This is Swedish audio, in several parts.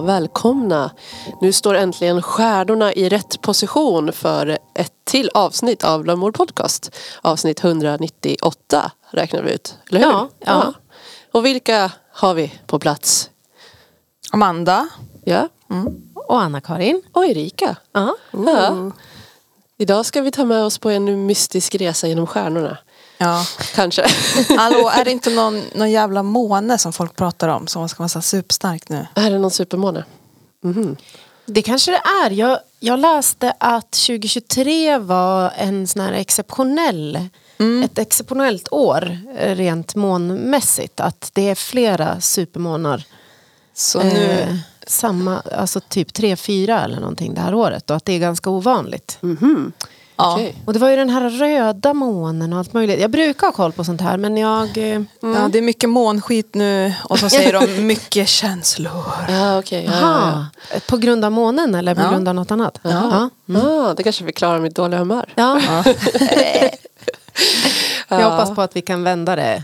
Ja, välkomna. Nu står äntligen stjärnorna i rätt position för ett till avsnitt av Glamour Podcast. Avsnitt 198 räknar vi ut, eller hur? Ja, ja. Och vilka har vi på plats? Amanda. Ja, Och Anna-Karin. och Erika. Ja. Ja. Idag ska vi ta med oss på en mystisk resa genom stjärnorna. Ja. Kanske. Hallå, är det inte någon, någon jävla måne som folk pratar om som ska vara så superstark nu? Är det någon supermåne? Mhm. Det kanske det är. Jag, jag läste att 2023 var en sån här exceptionell ett exceptionellt år eh, rent månmässigt. Att det är flera supermånar. Så nu, Eh, samma, alltså typ tre, fyra eller någonting det här året. Och att det är ganska ovanligt. Mhm. Ja. Okej. Och det var ju den här röda månen och allt möjligt. Jag brukar ha koll på sånt här men jag... eh, ja, det är mycket månskit nu och så säger de mycket känslor. Ja, okej. Ja, ja, Aha, på grund av månen eller på Ja. grund av något annat? ja. Ja. Ah, det kanske förklarar mitt dåliga humör. Ja. Ja. Jag hoppas på att vi kan vända det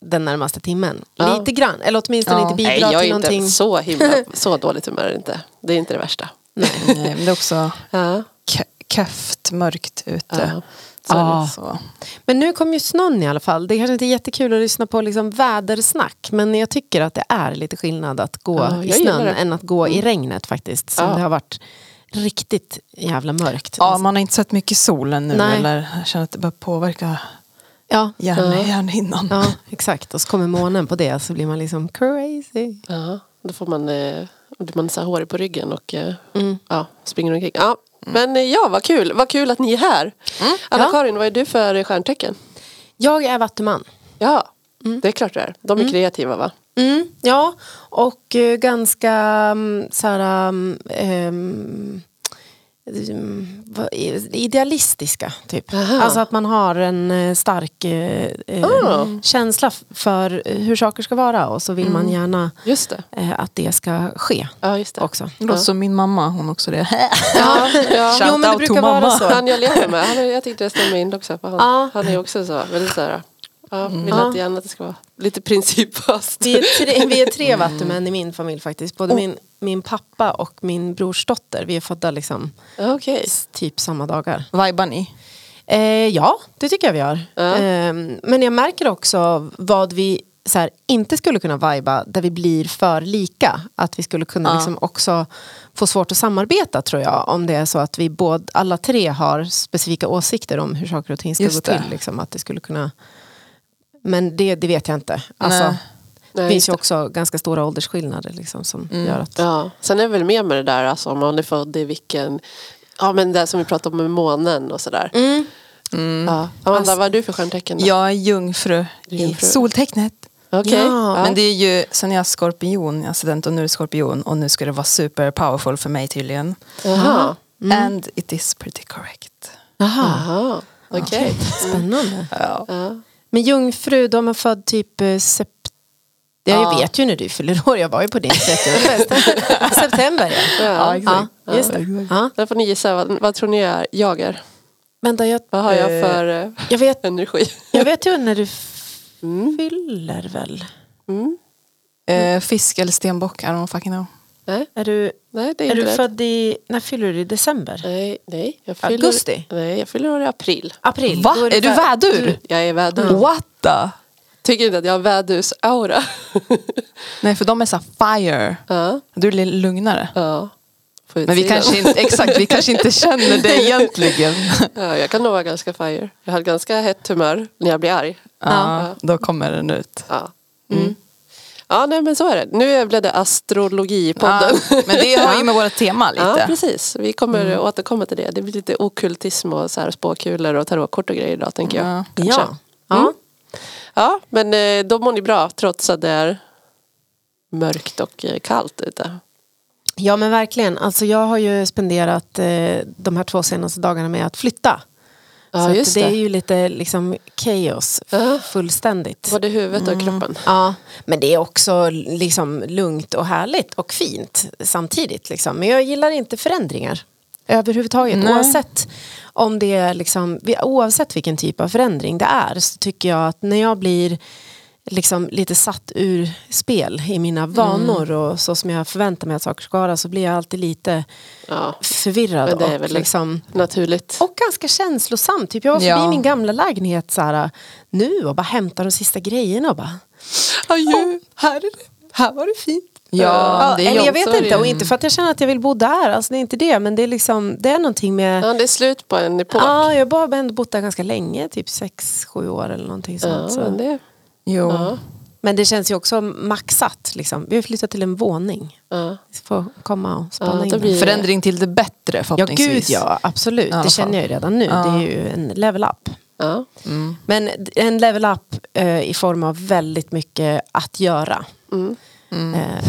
den närmaste timmen. Ja. Lite grann, eller åtminstone Ja. inte Nej, bidra jag är till inte någonting. så himla, så dåligt humör är det inte. Det är inte det värsta. Nej, men det är också Ja, kefft mörkt ute. ja. Så, Ja. så. Men nu kom ju snön i alla fall. Det kanske inte är jättekul att lyssna på liksom vädersnack. Men jag tycker att det är lite skillnad att gå Ja, i jag gillar snön det. Mm. än att gå i regnet faktiskt. Som Ja. det har varit riktigt jävla mörkt. Ja, man har inte sett mycket solen nu Nej. eller jag känner att det börjar påverka ja. hjärn, Ja. hjärnhinnan. ja, exakt. Och så kommer månen på det så blir man liksom crazy. ja. Då får man, eh, då blir man så här hårig på ryggen och eh, Mm. ja, springer omkring. Ja. Men eh, ja, vad kul. Vad kul att ni är här. Anna-Karin, vad är du för stjärntecken? Jag är vattuman. Ja, det är klart det är. De är kreativa va? Mm, ja, och eh, ganska såhär, um, ehm, um, idealistiska typ. Aha. Alltså att man har en eh, stark eh, Ah. känsla för eh, hur saker ska vara och så vill man gärna Just det. eh, att det ska ske Ja, just det. också. Det låter som min mamma, hon också det. Ja, ja. Jo men det brukar vara mamma. så. Han jag lever med, han är, jag tyckte det stämmer in också på han. Ja. Han är också så, väldigt så här, ja, vill Ja. att gärna att det ska vara lite principfast. Vi är tre, vi är tre vattumän i min familj faktiskt. Både min, min pappa och min brorsdotter. Vi är födda liksom s- typ samma dagar. Vibar ni? Eh, ja, det tycker jag vi gör. Ja. Eh, men jag märker också vad vi så här, inte skulle kunna viba där vi blir för lika. Att vi skulle kunna Ja. liksom också få svårt att samarbeta tror jag. Om det är så att vi båda, alla tre har specifika åsikter om hur saker och ting ska Just gå det. till. Liksom, att det skulle kunna... Men det, det vet jag inte. Alltså, Nej. det finns ju det. också ganska stora åldersskillnader liksom, som Mm. gör att... Ja, sen är det väl mer med det där alltså, om man är född i vilken, ja men det som vi pratade om med månen och sådär. Mm. Ja. Amanda, vad är du för stjärntecken då? Jag är jungfru, Jungfru. i soltecknet. Okej. Ja, Men det är ju, sen jag är skorpion, ascendent och nu är det skorpion och nu ska det vara super powerful för mig tydligen. Jaha. And it is pretty correct. Jaha, Jaha. Okej. spännande. Ja. Men jungfru, de är född typ eh, sept... Ja, jag Ja. vet ju när du fyller år, jag var ju på din 30-årsfest. September ja. Ja. Ja, just det. Ja. Då får ni gissa, vad, vad tror ni är, jag är? Vänta, jag, Vad har jag Eh, för eh, jag, vet, energi? jag vet ju när du fyller väl? Mm. Eh, fisk eller stenbock, I don't fucking know. Nej, Är du, nej, det är, är inte du rätt. född i, när fyller du i december? Nej, nej. Jag fyller, Augusti? Nej, jag fyller år i april. April? Va? Då Är du vä- vädur? Jag är vädur. What the? Tycker inte att jag har vädus-aura. Nej för de är så fire. ja, Du är lite lugnare. ja. På Men vi kanske inte, exakt, vi kanske inte känner det egentligen. Ja, jag kan nog vara ganska fire. Jag har ganska hett humör när jag blir arg. Ja, då kommer den ut. Ja. Mm. Ja, nej men så är det. Nu blev det astrologipodden. Ja, men det har ju med våra tema lite. Ja, precis. Vi kommer återkomma till det. Det blir lite okultism och så här spåkulor och tarotkort och grejer idag tänker jag. Ja. Kanske. Ja. ja. Mm. Ja, men eh, då mår ni bra trots att det är mörkt och eh, kallt ute. ja, men verkligen. Alltså, jag har ju spenderat eh, de här två senaste dagarna med att flytta. Ja, just det det. är ju lite liksom chaos Ja. fullständigt. Både huvudet och kroppen. Ja, men det är också liksom lugnt och härligt och fint samtidigt. Liksom. Men jag gillar inte förändringar överhuvudtaget. Nej. Oavsett, om det är liksom, oavsett vilken typ av förändring det är så tycker jag att när jag blir liksom lite satt ur spel i mina vanor och så som jag förväntar mig att saker ska vara så blir jag alltid lite Ja, förvirrad. Men det är och, väl- liksom, naturligt. och ganska känslosam. Typ jag var förbi Ja. min gamla lägenhet så här, nu och bara hämtade de sista grejerna och bara Adjö, här, är det, här var det fint. Ja, är eller jag vet inte och inte för att jag känner att jag vill bo där, alltså det är inte det men det är liksom, det är någonting med Ja, det är slut på en epok. Ja, jag har bara ändå bott där ganska länge, typ 6-7 år eller någonting sånt. Ja, så. men det, Jo. ja, Men det känns ju också maxat. Liksom. Vi har flyttat till en våning. ja. Får komma och spana Ja, in Förändring till det bättre Ja, förhoppningsvis. gud ja, absolut. Det känner jag ju redan nu. Ja. Det är ju en level up. Ja. Men en level up eh, i form av väldigt mycket att göra. Mm. Eh,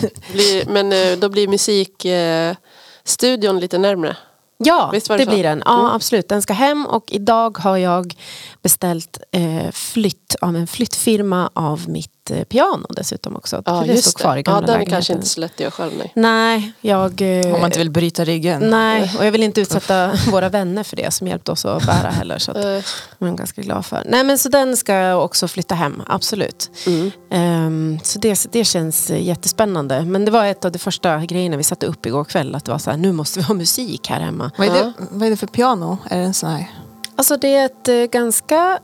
Blir, men eh, då blir musikstudion eh, lite närmre. Ja, Visst var det, det så? blir den. Ja, Mm. absolut. Den ska hem och idag har jag beställt eh, flytt av en flyttfirma av mitt eh, piano dessutom också. Ja, För det just står kvar i det. gamla Ja, den är lägenheten. kanske inte så lätt att göra själv. Nej. Nej, jag... eh, Om man inte vill bryta ryggen. Nej, och jag vill inte utsätta våra vänner för det som hjälpt oss att bära heller. Så att, jag är ganska glad för. Nej men så den ska jag också flytta hem, absolut. Mm. Ehm, så det, det känns eh, jättespännande. Men det var ett av de första grejerna vi satte upp igår kväll. Att det var så här, nu måste vi ha musik här hemma. Vad, är det, vad är det för piano? Är det en sån här? Alltså det är ett ganska,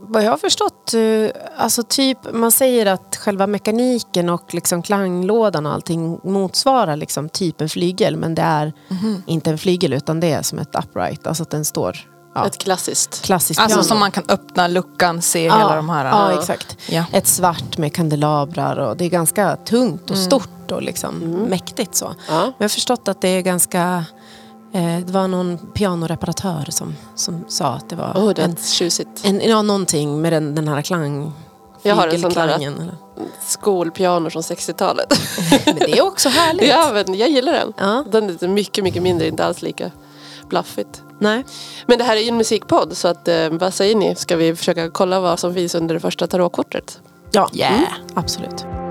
vad jag har förstått, eh, alltså typ man säger att själva mekaniken och liksom klanglådan och allting motsvarar liksom typ en flygel. Men det är inte en flygel utan det är som ett upright, alltså att den står ja, Ett klassiskt. klassiskt Alltså piano. som man kan öppna luckan, se ja, hela de här. Ja, Ja. exakt. Ja. Ett svart med kandelabrar och det är ganska tungt och stort och liksom mäktigt så. Ja. Men jag har förstått att det är ganska eh, det var någon pianoreparatör som, som sa att det var Oh, det en, tjusigt. en, ja, någonting med den, den här klang... Jag har en sån där-? Skolpiano från 60-talet. Men det är också härligt. ja, men jag gillar den. Ja. Den är mycket, mycket mindre, inte alls lika blaffigt. Nej. Men det här är ju en musikpodd så att, eh, vad säger ni? Ska vi försöka kolla vad som finns under det första tarotkortet? Ja, Yeah. mm, absolut.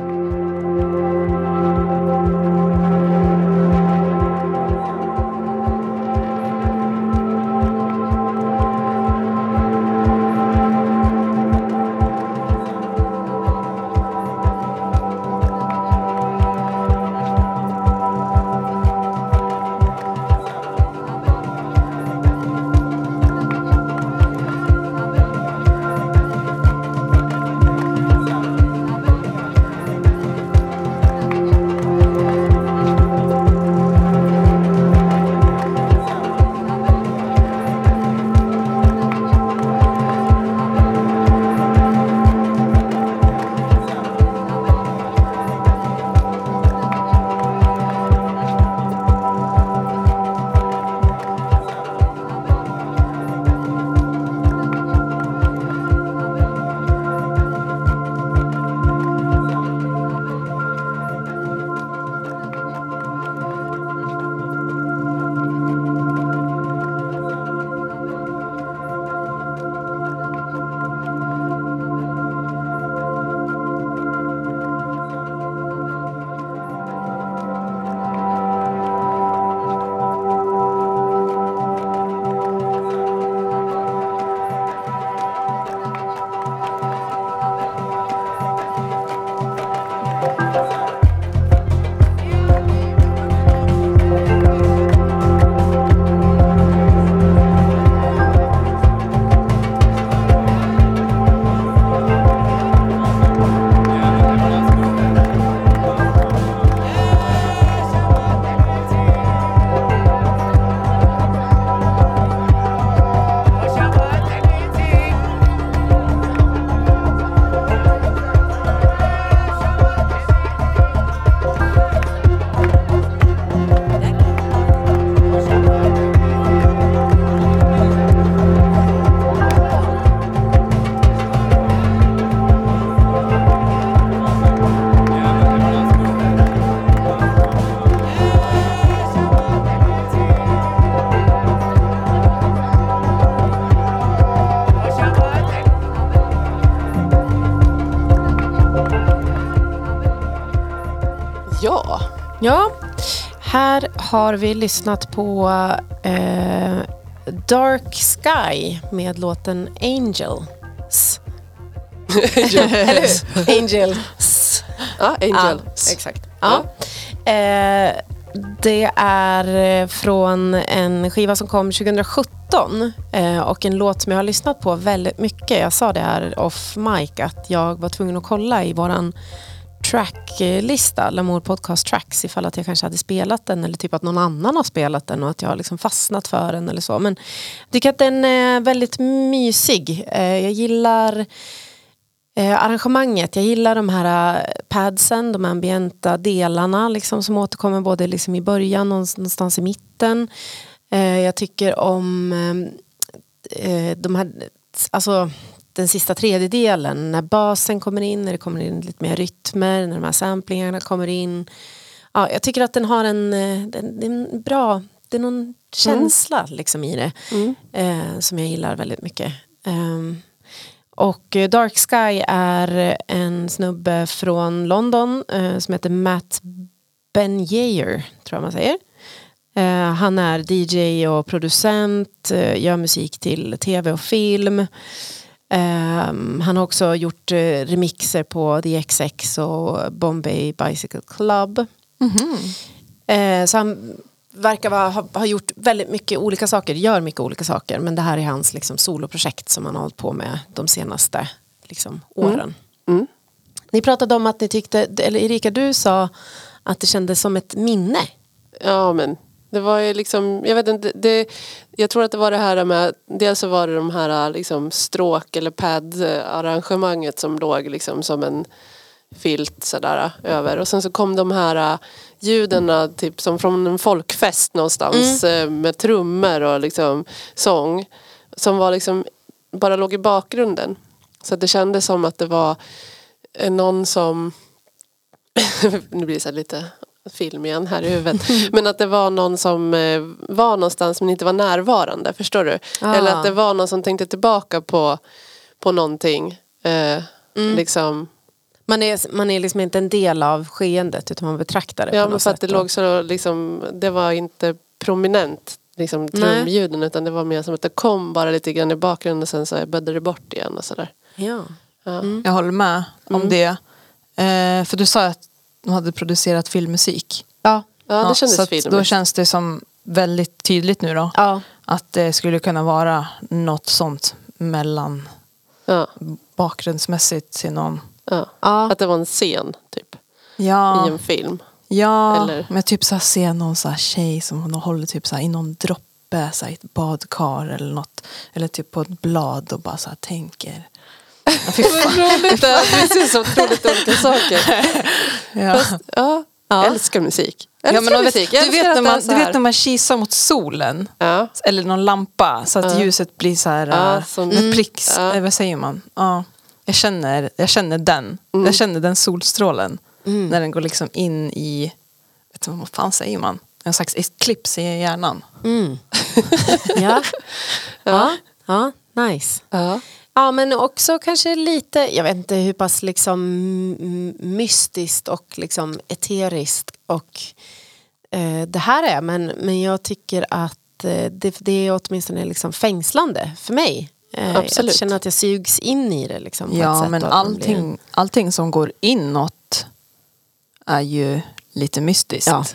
Har vi lyssnat på eh, Dark Sky med låten Angels. Eller hur? Angel. Ja, Angel. Ja, exakt. Ja. Eh, det är eh, från en skiva som kom 2017 eh, och en låt som jag har lyssnat på väldigt mycket. Jag sa det här off mic att jag var tvungen att kolla i våran tracklista, Lamour Podcast Tracks, ifall att jag kanske hade spelat den eller typ att någon annan har spelat den och att jag har liksom fastnat för den eller så. Men jag tycker att den är väldigt mysig. Eh, jag gillar eh, arrangemanget. Jag gillar de här eh, padsen, de ambienta delarna liksom, som återkommer både liksom i början och någonstans i mitten. Eh, jag tycker om eh, eh de här, alltså den sista tredjedelen när basen kommer in, när det kommer in lite mer rytmer, när de här samplingarna kommer in. Ja, jag tycker att den har en, eh, den, det är en bra, det är någon känsla Mm. liksom i det eh, som jag gillar väldigt mycket. Ehm, och eh, Dark Sky är en snubbe från London eh, som heter Matt Benyeyer, tror jag man säger. Eh, han är DJ och producent, eh, gör musik till tv och film. Ehm, han har också gjort eh, remixer på The XX och Bombay Bicycle Club. Eh, så han verkar vara, ha, ha gjort väldigt mycket olika saker, gör mycket olika saker. Men det här är hans liksom, soloprojekt som han har hållit på med de senaste liksom, åren. Mm. Ni pratade om att ni tyckte, eller Erika du sa att det kändes som ett minne. Ja men det var ju liksom, jag vet inte, det, jag tror att det var det här med, dels så var det de här liksom stråk eller pad arrangemanget som låg liksom som en filt sådär över. Och sen så kom de här ljuden typ som från en folkfest någonstans eh, med trummor och liksom sång som var liksom bara låg i bakgrunden. Så det kändes som att det var eh, någon som nu blir det så lite film igen här i huvudet. Men att det var någon som eh, var någonstans men inte var närvarande. Förstår du? Ah. Eller att det var någon som tänkte tillbaka på, på någonting. Eh, Mm. liksom, Man är, man är liksom inte en del av skeendet utan man betraktar det ja på men något för att sätt. det låg så liksom, det var inte prominent liksom trumljuden utan det var mer som att det kom bara lite grann i bakgrunden och sen så bäddade det bort igen och sådär. Ja. Ja. Jag håller med om Mm. det. Eh, för du sa att de hade producerat filmmusik. Ja. Ja, det kändes så att filmiskt. Då känns det som väldigt tydligt nu då. Ja. Att det skulle kunna vara något sånt mellan Ja, bakgrundsmässigt till någon. ja. Ja. Att det var en scen typ Ja, i en film. ja eller- men typ så här, se någon så här tjej som hon håller typ så här, i någon droppe så här, i ett badkar eller något. Eller typ på ett blad och bara så här, tänker. Fy fan. roligt det är. Vi ser så otroligt olika saker. Ja. Fast, ja, jag älskar musik. Jag Ja, älskar men musik. Jag du, vet älskar när man, du vet när man kisar mot solen. Ja, Eller någon lampa så att Ja. ljuset blir så här Ja, äh, som- med pricks. Ja. Eh, vad säger man? Ja. Jag, känner, jag känner den. Mm. Jag känner den solstrålen. När den går liksom in i, vet du, vad fan säger man? En slags eclipse i hjärnan. Mm. ja. ja. Ja, nice. ja. Ja, men också kanske lite, jag vet inte hur pass liksom mystiskt och liksom eteriskt och eh, det här är, men, men jag tycker att eh, det, det är åtminstone liksom fängslande för mig. Eh, Absolut. Jag känner att jag sugs in i det. Liksom, på ett Ja, sätt men man blir- allting, allting som går inåt är ju lite mystiskt. Ja.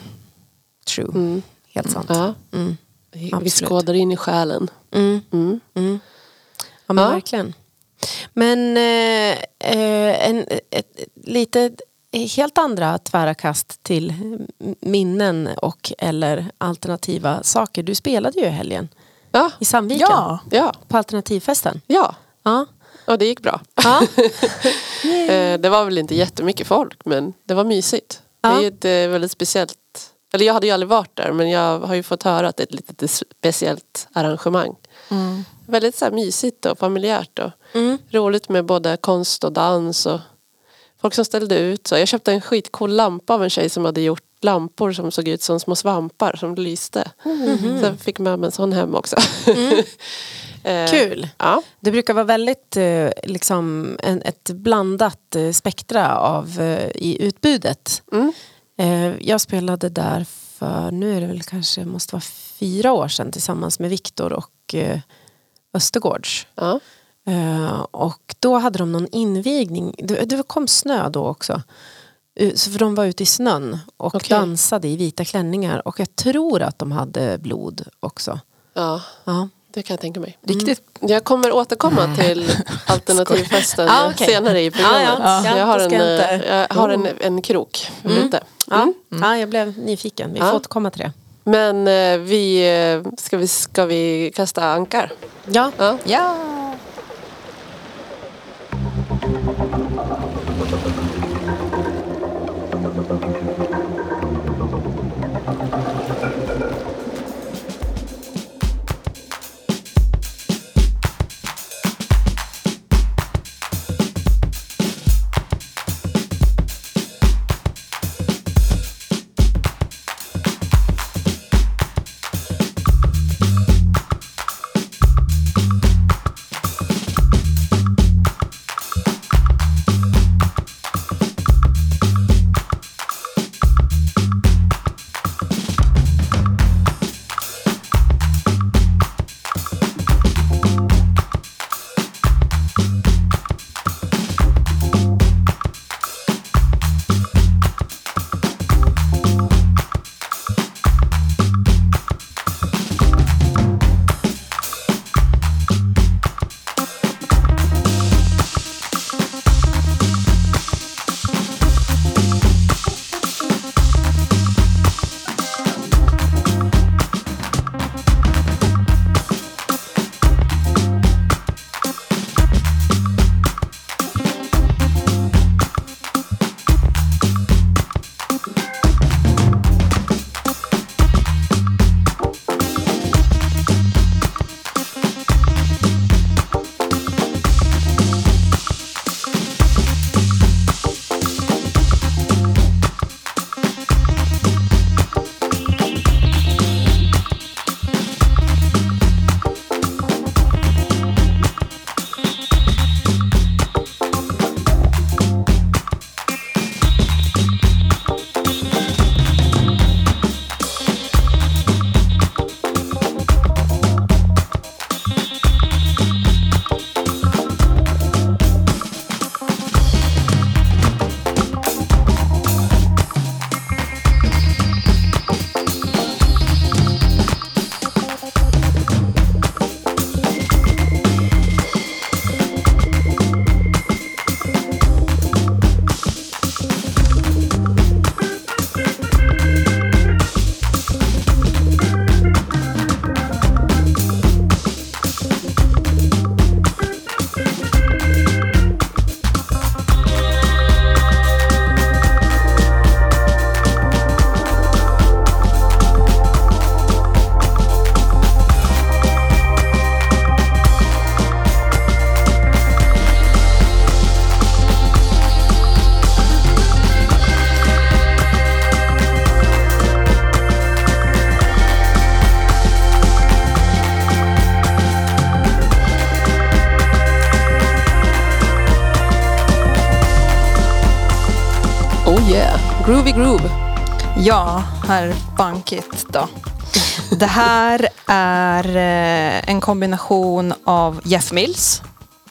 True, Mm. helt sant. ja. Mm. Vi, skådar in i själen. Ja men Ja. verkligen. Men eh, eh, en, ett, lite helt andra tvära kast till minnen och eller alternativa saker. Du spelade ju i helgen Ja, i Sandviken Ja. ja, på alternativfesten. ja. Ja. Och det gick bra. Ja. Eh, Det var väl inte jättemycket folk men det var mysigt. Ja. Det är ju ett eh, väldigt speciellt, eller jag hade ju aldrig varit där men jag har ju fått höra att det är ett lite speciellt arrangemang. Mm. Väldigt så här mysigt och familjärt och Mm. roligt med både konst och dans och folk som ställde ut. Så jag köpte en skitcool lampa av en tjej som hade gjort lampor som såg ut som små svampar som lyste. Så jag fick med mig en sån hem också. Eh, Kul. Ja. Det brukar vara väldigt eh, liksom en, ett blandat eh, spektra av, i utbudet. Mm. Eh, jag spelade där för, nu är det väl kanske, måste vara fyra år sedan tillsammans med Viktor och eh, Östergårds. Ja. Eh, och då hade de någon invigning. Det, det kom snö då också. Eh, så för de var ute i snön och Okej. dansade i vita klänningar. Och jag tror att de hade blod också. Ja, Ja. det kan jag tänka mig. Riktigt Jag kommer återkomma till alternativfesten Ah, okej. senare i programmet. Ja, ja. Jag har, en, jag har en, en krok ute. Ja. ja, jag blev nyfiken. Vi får Ja. återkomma till det. Men eh, vi, eh, ska, vi, ska vi kasta ankar? Ja, Ja. Ja! Oh yeah, groovy groove. Ja, herr Bankit då. Det här är eh, en kombination av Jeff Mills,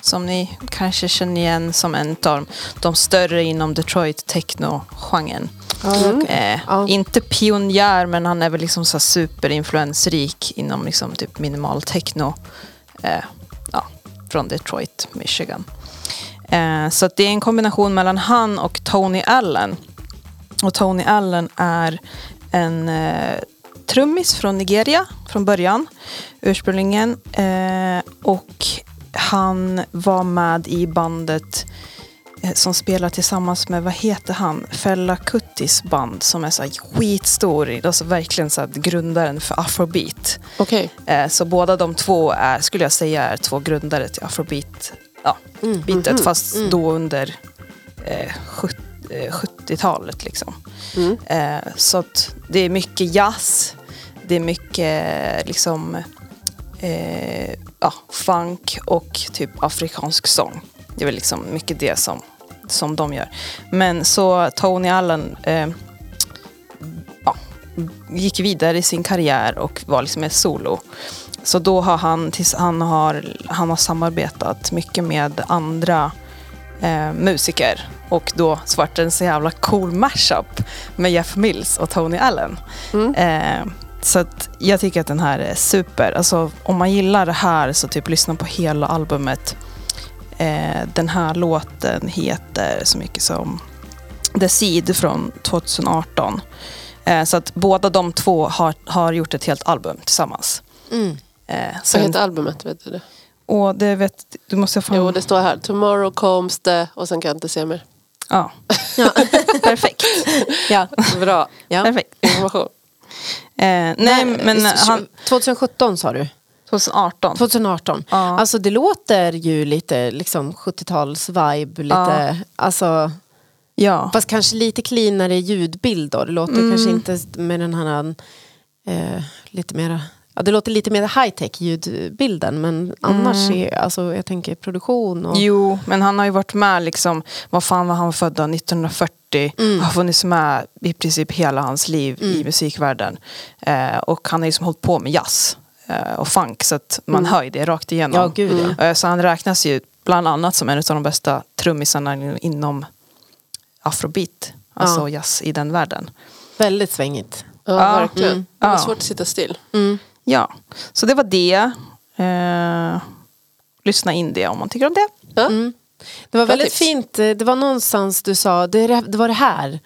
som ni kanske känner igen som en av de större inom Detroit techno-genren. Eh, Ja. Inte pionjär, men han är väl liksom så superinfluensrik inom liksom typ minimal techno. Eh, ja, från Detroit, Michigan. Eh, så att det är en kombination mellan han och Tony Allen. Och Tony Allen är en eh, trummis från Nigeria från början, ursprungligen. Eh, och han var med i bandet eh, som spelar tillsammans med, vad heter han, Fella Kuttis band som är så här skitstor, alltså verkligen så här grundaren för afrobeat. Okej. Eh, Så båda de två är, skulle jag säga, är två grundare till afrobeat. Ja, bitet, fast då under eh, sjut- eh, 70-talet. Liksom. Eh, så att det är mycket jazz, det är mycket eh, liksom, eh, ja, funk och typ afrikansk sång. Det är väl liksom mycket det som, som de gör. Men så Tony Allen eh, ja, gick vidare i sin karriär och var liksom ett solo. så då har han, tills han, har, han har samarbetat mycket med andra eh, musiker. Och då så vart det en så jävla cool mashup med Jeff Mills och Tony Allen. Mm. Eh, så jag tycker att den här är super. Alltså, om man gillar det här så typ lyssna på hela albumet. Eh, den här låten heter så mycket som The Seed från 2018. Eh, så att båda de två har, har gjort ett helt album tillsammans. Mm. Eh, Vad heter albumet? Vet du det? Och det vet du måste jag fan... Jo, det står här. Tomorrow comes the... Och sen kan jag inte se mer. Ja. Perfekt. Ja. Bra. Ja. Perfekt. Information. Eh, nej, men han... 2017 sa du? 2018. 2018. Ja. Alltså det låter ju lite liksom 70-tals-vibe. Lite, Ja. alltså, Ja. fast kanske lite cleanare ljudbild då. Det låter Mm. kanske inte med den här eh, lite mera Ja, det låter lite mer high-tech ljudbilden men annars är alltså, jag tänker produktion och... Mm. Jo, men han har ju varit med liksom, vad fan var han född då? 1940. Mm. Har funnits med i princip hela hans liv i musikvärlden. Eh, och han har ju liksom hållit på med jazz eh, och funk så att man hör ju det rakt igenom. Mm. Ja, gud ja. Eh, så han räknas ju bland annat som en av de bästa trummisarna inom afrobeat. Alltså jazz i den världen. Väldigt svängigt. Ja, Ja, verkligen. mm. Det var Ja. svårt att sitta still. Ja, så det var det. Eh, lyssna in det om man tycker om det. Ja. Mm. Det var Bra väldigt tips. fint, eh, det var någonstans du sa, det, är det- var det här.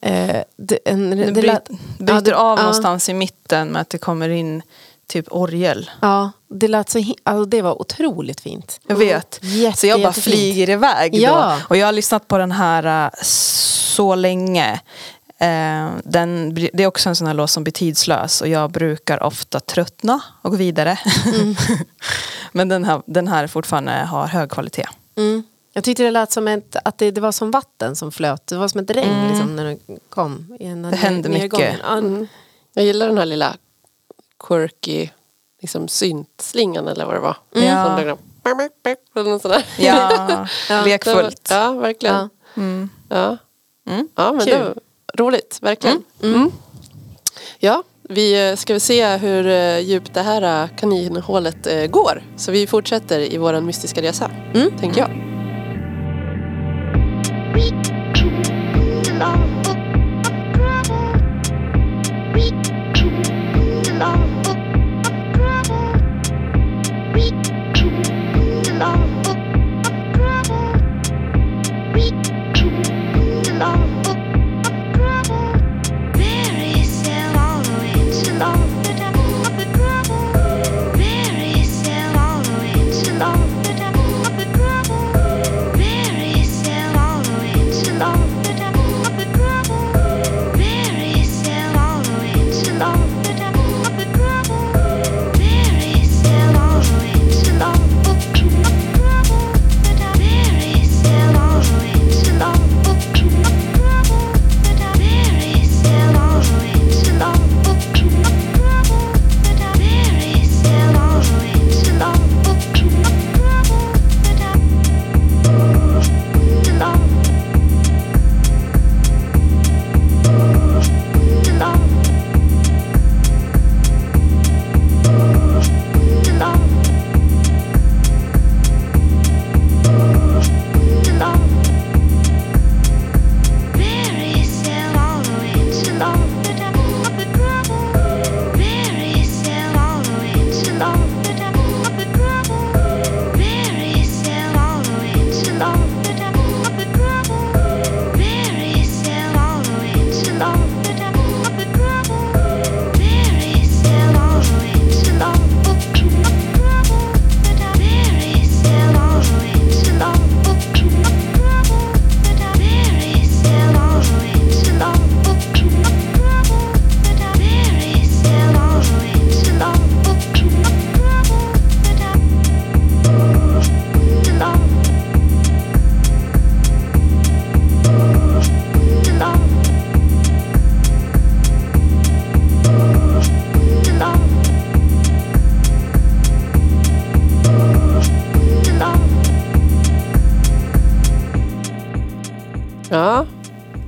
Eh, det, en, Det det bryter, lät- bryter ja, det- av ja. någonstans i mitten med att det kommer in typ orgel. Ja, det lät så alltså, det var otroligt fint. Jag vet. Jätte, så jag bara jättefint. flyger iväg Ja. då. Och jag har lyssnat på den här äh, så länge. Eh, den, det är också en sån här låt som blir tidslös och jag brukar ofta tröttna och gå vidare. Mm. Men den här, den här fortfarande har hög kvalitet. Mm. Jag tyckte det lät som ett, att det, det var som vatten som flöt. Det var som ett regn liksom, när den kom. I en Det hände mycket. Ja, Mm. Jag gillar den här lilla quirky liksom syntslingan eller vad det var. Ja. Som liksom. Ja, lekfullt. Ja, verkligen. Ja. Mm. Ja, Mm. ja men Kul. det roligt, verkligen. Mm. Ja, vi eh, ska väl se hur eh, djupt det här eh, kaninhålet går. Så vi fortsätter i vår mystiska resa, Mm. tänker jag.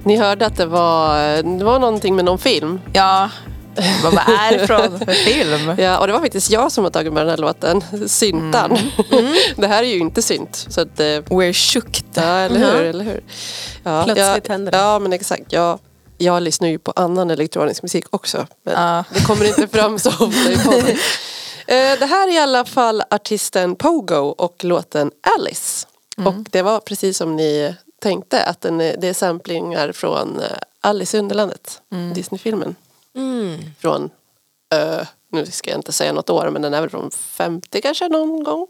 Ni hörde att det var, det var någonting med någon film. Ja, Vad är det från för film? Ja, och det var faktiskt jag som har tagit med den här låten, Syntan. det här är ju inte synt. Så att, eh, We're shook. ja, eller hur? Eller hur? Ja, Plötsligt ja, händer det. Ja, men exakt. Jag, jag lyssnar ju på annan elektronisk musik också. Men Ja. det kommer inte fram så ofta i podden. Eh, Det här är i alla fall artisten Pogo och låten Alice. Och det var precis som ni tänkte att den är, det är samplingar från eh, Alice i Underlandet, Disneyfilmen. Mm. Från, eh, nu ska jag inte säga något år, men den är väl från 50 kanske någon gång.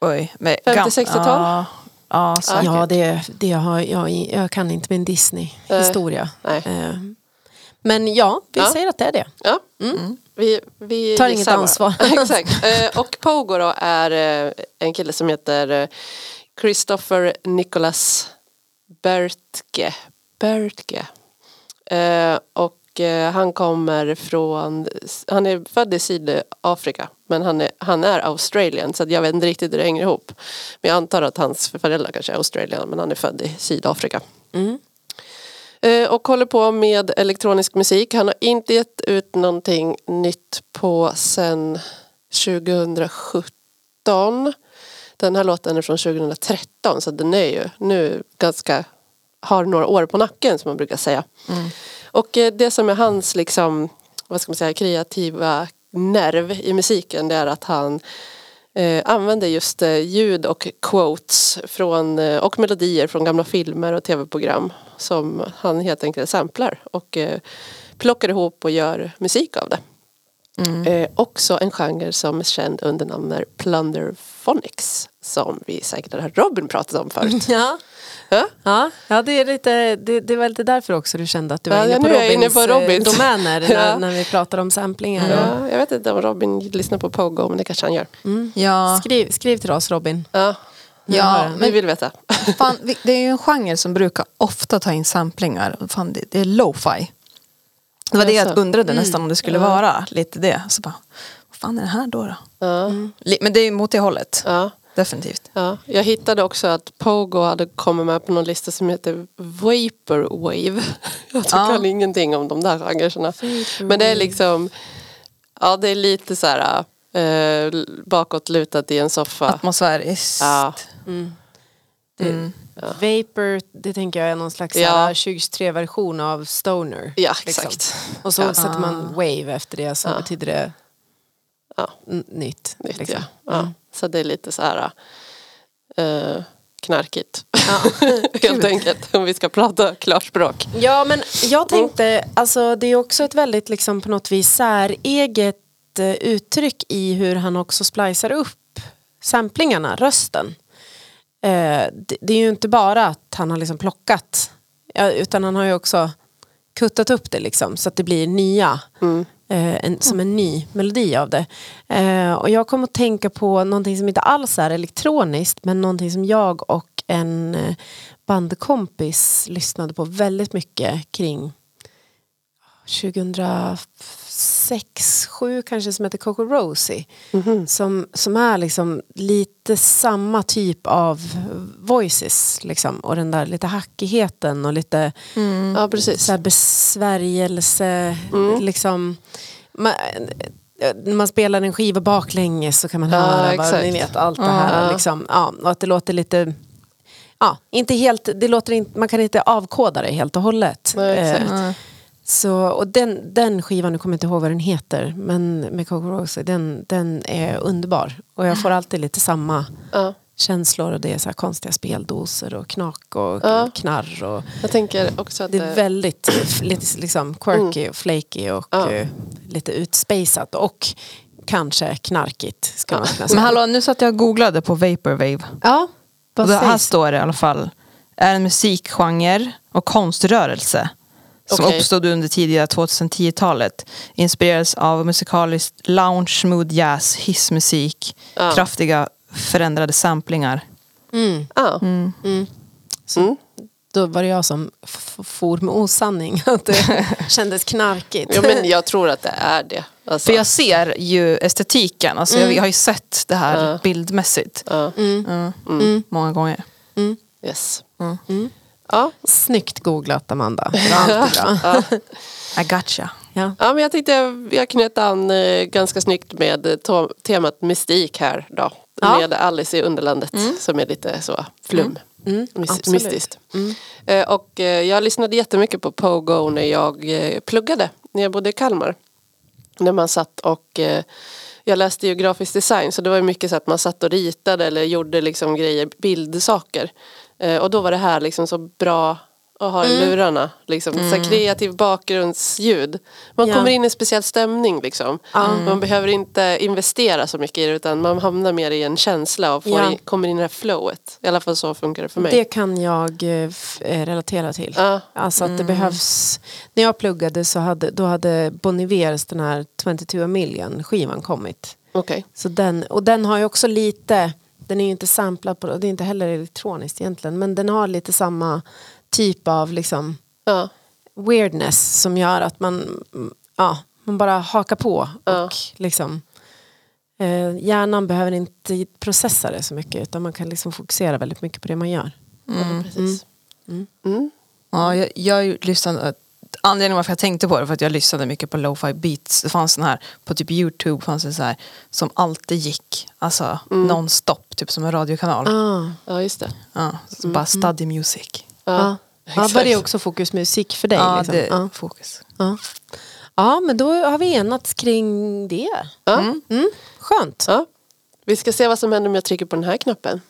Oj. men 50, gam- 60-tal? Ja, ja säkert. Ja, det, det har jag, jag kan inte min Disney-historia. Nej. Eh, Men ja, vi Ja. säger att det är det. Ja. Vi, vi Tar inget ansvar. Exakt. Eh, Och Pogo då är eh, en kille som heter eh, Christopher Nicholas Bertke. Bertke. Eh, Och eh, han kommer från, han är född i Sydafrika men han är, han är australian så jag vet inte riktigt hur det hänger ihop. Men jag antar att hans föräldrar kanske är australian men han är född i Sydafrika. Mm. Eh, och håller på med elektronisk musik. Han har inte gett ut någonting nytt på sen 2017. Den här låten är från 2013 så den är ju nu ganska, har några år på nacken som man brukar säga. Och eh, det som är hans liksom, vad ska man säga, kreativa nerv i musiken det är att han eh, använder just eh, ljud och quotes från, eh, och melodier från gamla filmer och tv-program som han helt enkelt samplar och eh, plockar ihop och gör musik av det. Eh, också en genre som är känd under namnet Plunderphonics som vi säkert har hört Robin pratat om förut. Ja. Ja? Ja, ja det, är lite, det, det var lite därför också du kände att du var Ja, inne, på nu är jag inne Robins, på eh, Robins. domäner Ja. när, när vi pratar om samplingar. Ja, jag vet inte om Robin lyssnar på Pogo men det kanske han gör. Ja, Skriv, skriv till oss Robin. Ja, ja vi men vill veta. fan, vi- det är ju en genre som brukar ofta ta in samplingar. Fan, det, det är lo-fi. Det var det jag Jaså. undrade nästan om det skulle vara lite det. Så bara, vad fan är det här då? då? Ja, Li- Men det är mot det hållet, ja. definitivt. Ja, jag hittade också att Pogo hade kommit med på någon lista som heter Vaporwave. Jag tycker Ja. ingenting om de där genrerna. Men det är liksom, ja det är lite så här eh, bakåtlutat i en soffa. Atmosfäriskt. Ja. Det, Mm. Vapor, det tänker jag är någon slags Ja. ja. 2023-version av Stoner. Ja, liksom. exakt. Och så Ja. sätter man wave efter det så Ja. betyder det Ja. nytt. Nytt, liksom. ja. Ja. Så det är lite så här eh, knarkigt. Ja. Helt enkelt, om vi ska prata klarspråk. Ja men jag tänkte, alltså det är också ett väldigt liksom på något vis säreget eh, uttryck i hur han också splicar upp samplingarna, rösten. Eh, det, det är ju inte bara att han har liksom plockat, utan han har ju också kuttat upp det liksom så att det blir nya, eh, en, som en ny melodi av det. Eh, och jag kom att tänka på någonting som inte alls är elektroniskt men någonting som jag och en eh, bandkompis lyssnade på väldigt mycket kring 2006, 7 kanske som heter Coco Rosie. Som, som är liksom lite samma typ av voices liksom. och den där lite hackigheten och lite Ja, precis. så besvärjelse. Liksom, man, man spelar en skiva baklänges så kan man Ja, höra vad, ni vet, allt det här. Ja. Liksom, ja, och att det låter lite Ja, inte helt, det låter inte, man kan inte avkoda det helt och hållet. Nej. Eh, så, och den, den skivan, nu kommer jag inte ihåg vad den heter, men med Coco Rosie, den, den är underbar. Och jag får alltid lite samma Ja. känslor och det är så här konstiga speldoser och knak och Ja. knarr. Och, Jag tänker också att det är väldigt lite liksom quirky och flaky och Ja. eh, lite utspejsat och kanske knarkigt. Ska man kunna Men hallå, nu satt jag och googlade på Vaporwave. Ja, vad Och det här står det i alla fall. Är en musikgenre och konströrelse. Som Okej. uppstod under tidiga 2010-talet. Inspirerades av musikaliskt lounge, smooth jazz, hissmusik. Ja. Kraftiga förändrade samplingar. Mm. Ja. Så Mm. Då var det jag som for med osanning. Att det kändes knarkigt. Jo, men jag tror att det är det. Alltså, För jag ser ju estetiken. Alltså jag, jag har ju sett det här Ja. bildmässigt. ja, Mm. Många gånger. yes. Mm. Ja, Snyggt googlat Amanda. Bra, bra. I gotcha. Ja. Ja, men jag tyckte jag, jag knöt an eh, ganska snyggt med eh, to- temat mystik här då. Ja. Med Alice i Underlandet som är lite så flum. Mm, Mys- absolut. mystiskt. Eh, och eh, jag lyssnade jättemycket på Pogo när jag eh, pluggade. När jag bodde i Kalmar. När man satt och eh, jag läste ju grafisk design så det var mycket så att man satt och ritade eller gjorde liksom grejer, bildsaker. Eh, och då var det här liksom så bra att ha i lurarna. Liksom. Så här kreativ bakgrundsljud. Man Ja. kommer in i en speciell stämning liksom. Man behöver inte investera så mycket i det utan man hamnar mer i en känsla och får Ja. i, kommer in i det här flowet. I alla fall så funkar det för mig. Det kan jag eh, eh, relatera till. Ja. Alltså att det behövs, när jag pluggade så hade, då hade Bon Ivers den här 22 a million skivan kommit. Okej. Så den, och den har ju också lite, den är ju inte samplad på, det är inte heller elektroniskt egentligen, men den har lite samma typ av liksom Ja. weirdness som gör att man, mm, ja, man bara hakar på och Ja. liksom eh, hjärnan behöver inte processa det så mycket utan man kan liksom fokusera väldigt mycket på det man gör. ja, precis. Mm. Ja, jag, jag lyssnade, anledningen varför jag tänkte på det för att jag lyssnade mycket på lo-fi beats. Det fanns sån här, på typ YouTube fanns det så här som alltid gick, alltså non-stop, typ som en radiokanal. Ah. Ja, just det. Ja, så bara study music. Ja. Ja. Var det också fokusmusik för dig? Ja, liksom? det ja. fokus. Ja. ja, men då har vi enats kring det. Ja. Mm. Skönt. Ja. Vi ska se vad som händer om jag trycker på den här knappen.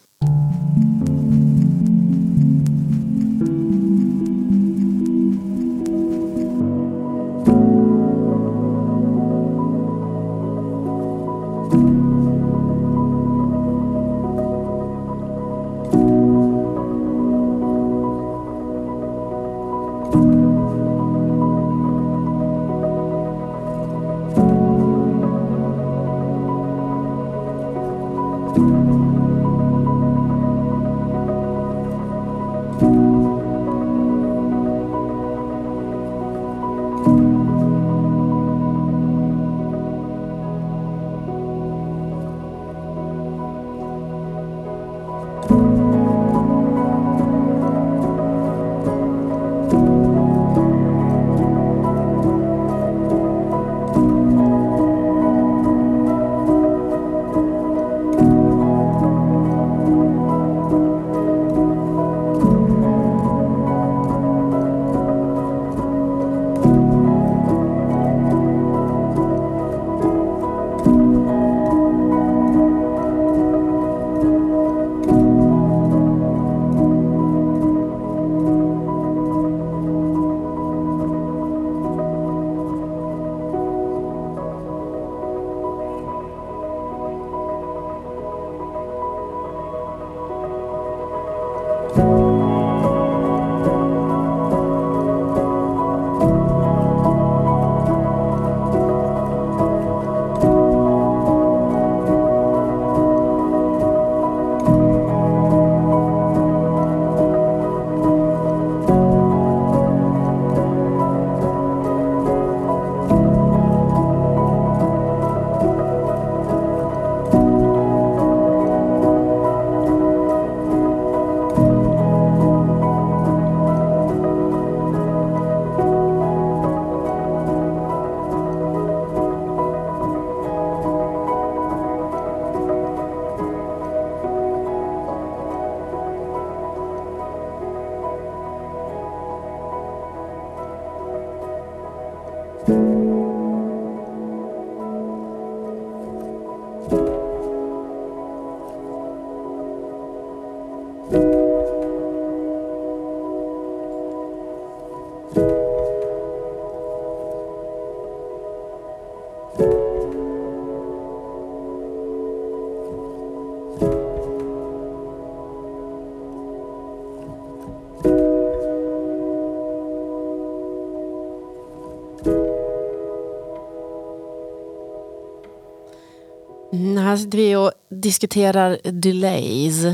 Här sitter vi och diskuterar delays.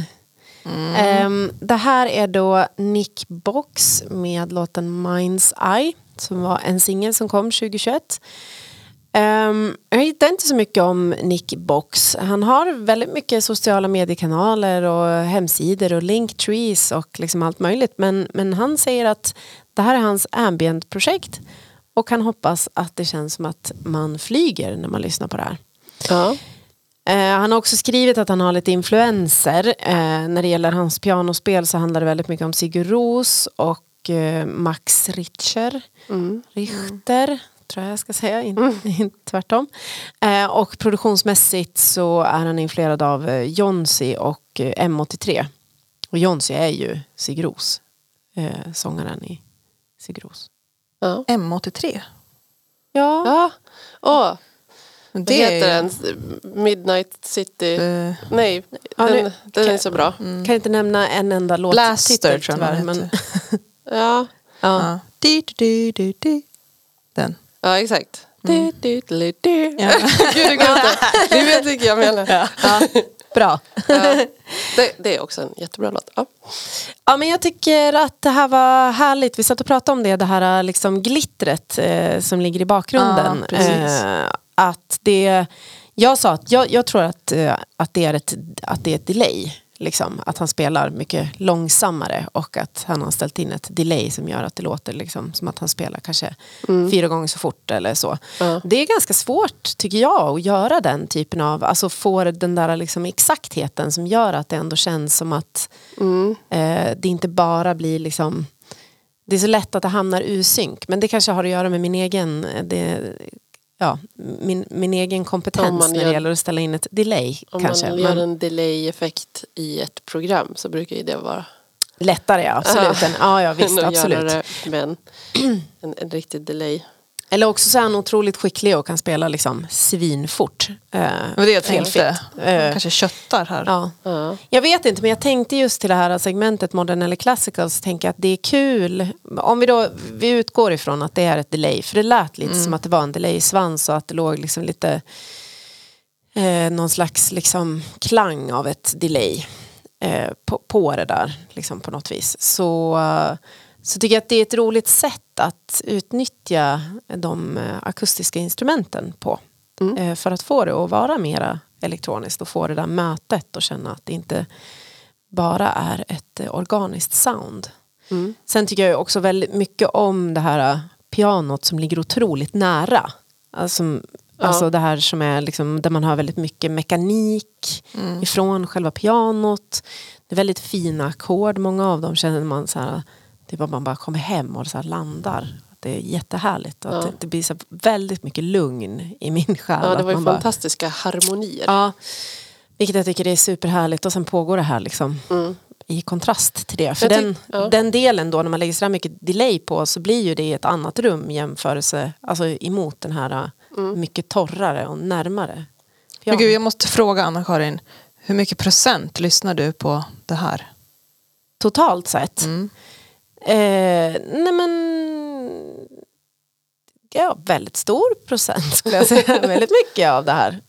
Ehm, det här är då Nick Box med låten Mind's Eye som var en singel som kom 2021. Um, jag hittar inte så mycket om Nick Box. Han har väldigt mycket sociala mediekanaler och hemsidor och linktrees och liksom allt möjligt. Men, men han säger att det här är hans ambient-projekt och kan hoppas att det känns som att man flyger när man lyssnar på det här. Ja. Eh, han har också skrivit att han har lite influenser. Eh, när det gäller hans pianospel så handlar det väldigt mycket om Sigur Ros och eh, Max Richter. Mm. Richter, tror jag jag ska säga, in, in, tvärtom. Eh, och produktionsmässigt så är han influerad av eh, Jonsi och eh, M83. Och Jonsi är ju Sigur Ros, eh, sångaren i Sigur Ros. Ja. M83. Ja, Ja. Åh, Men vad Det heter är den? Midnight City? eh, Nej, Ja, den, nu- den är så bra. kan inte nämna en enda låt. Blaster tror jag den men. Ja, ja. Den. ja exakt. Du, du, du, du. Ja. Gud, det går inte. Du vet vilken jag menar. Ja. Ja, bra. Det, det är också en jättebra låt. Ja. Ja, men jag tycker att det här var härligt. Vi satt och pratade om det, det här liksom glittret eh, som ligger i bakgrunden. Ja, precis. eh, att det, jag sa att jag, jag tror att, eh, att, det är ett, att det är ett delay. Liksom, att han spelar mycket långsammare och att han har ställt in ett delay som gör att det låter liksom, som att han spelar kanske fyra gånger så fort eller så. Ja. Det är ganska svårt tycker jag att göra den typen av, alltså få den där liksom exaktheten som gör att det ändå känns som att Mm. Eh, det inte bara blir liksom Det är så lätt att det hamnar ur synk men det kanske har att göra med min egen eh, det, ja, min, min egen Om kompetens när det gör, att ställa in ett delay Om kanske. man gör en delay-effekt i ett program så brukar ju det vara lättare ja, absolut. En, ja, ja visst, absolut. göra det med en, en, en riktig delay. Eller också så är han otroligt skicklig och kan spela liksom svinfort. Eh, Men det jag tänkte. Eh, Kanske köttar här. ja. Ja. Jag vet inte, men jag tänkte just till det här segmentet Modern eller Classical så tänker jag att det är kul. Om vi då vi utgår ifrån att det är ett delay, för det lät lite som att det var en delay-svans och att det låg liksom lite eh, någon slags liksom klang av ett delay eh, på, på det där liksom på något vis. Så, eh, så tycker jag att det är ett roligt sätt att utnyttja de eh, akustiska instrumenten på. Eh, för att få det att vara mera elektroniskt och få det där mötet och känna att det inte bara är ett eh, organiskt sound. Mm. Sen tycker jag också väldigt mycket om det här pianot som ligger otroligt nära. Alltså, alltså det här som är liksom, där man har väldigt mycket mekanik ifrån själva pianot. Det är väldigt fina ackord, många av dem känner man så här, det är bara man bara kommer hem och så här landar. Det är jättehärligt. Att Ja. det, det blir så väldigt mycket lugn i min själ. ja, det att var ju man bara- fantastiska harmonier. Ja, vilket jag tycker är superhärligt och sen pågår det här liksom Mm. i kontrast till det. För den, ja. den delen då när man lägger så här mycket delay på så blir ju det i ett annat rum jämförelse alltså emot den här äh, mycket torrare och närmare. Men piano. gud, jag måste fråga Anna-Karin. Hur mycket procent lyssnar du på det här? Totalt sett. Mm. Eh, nej men ja, väldigt stor procent skulle jag säga. väldigt mycket av det här.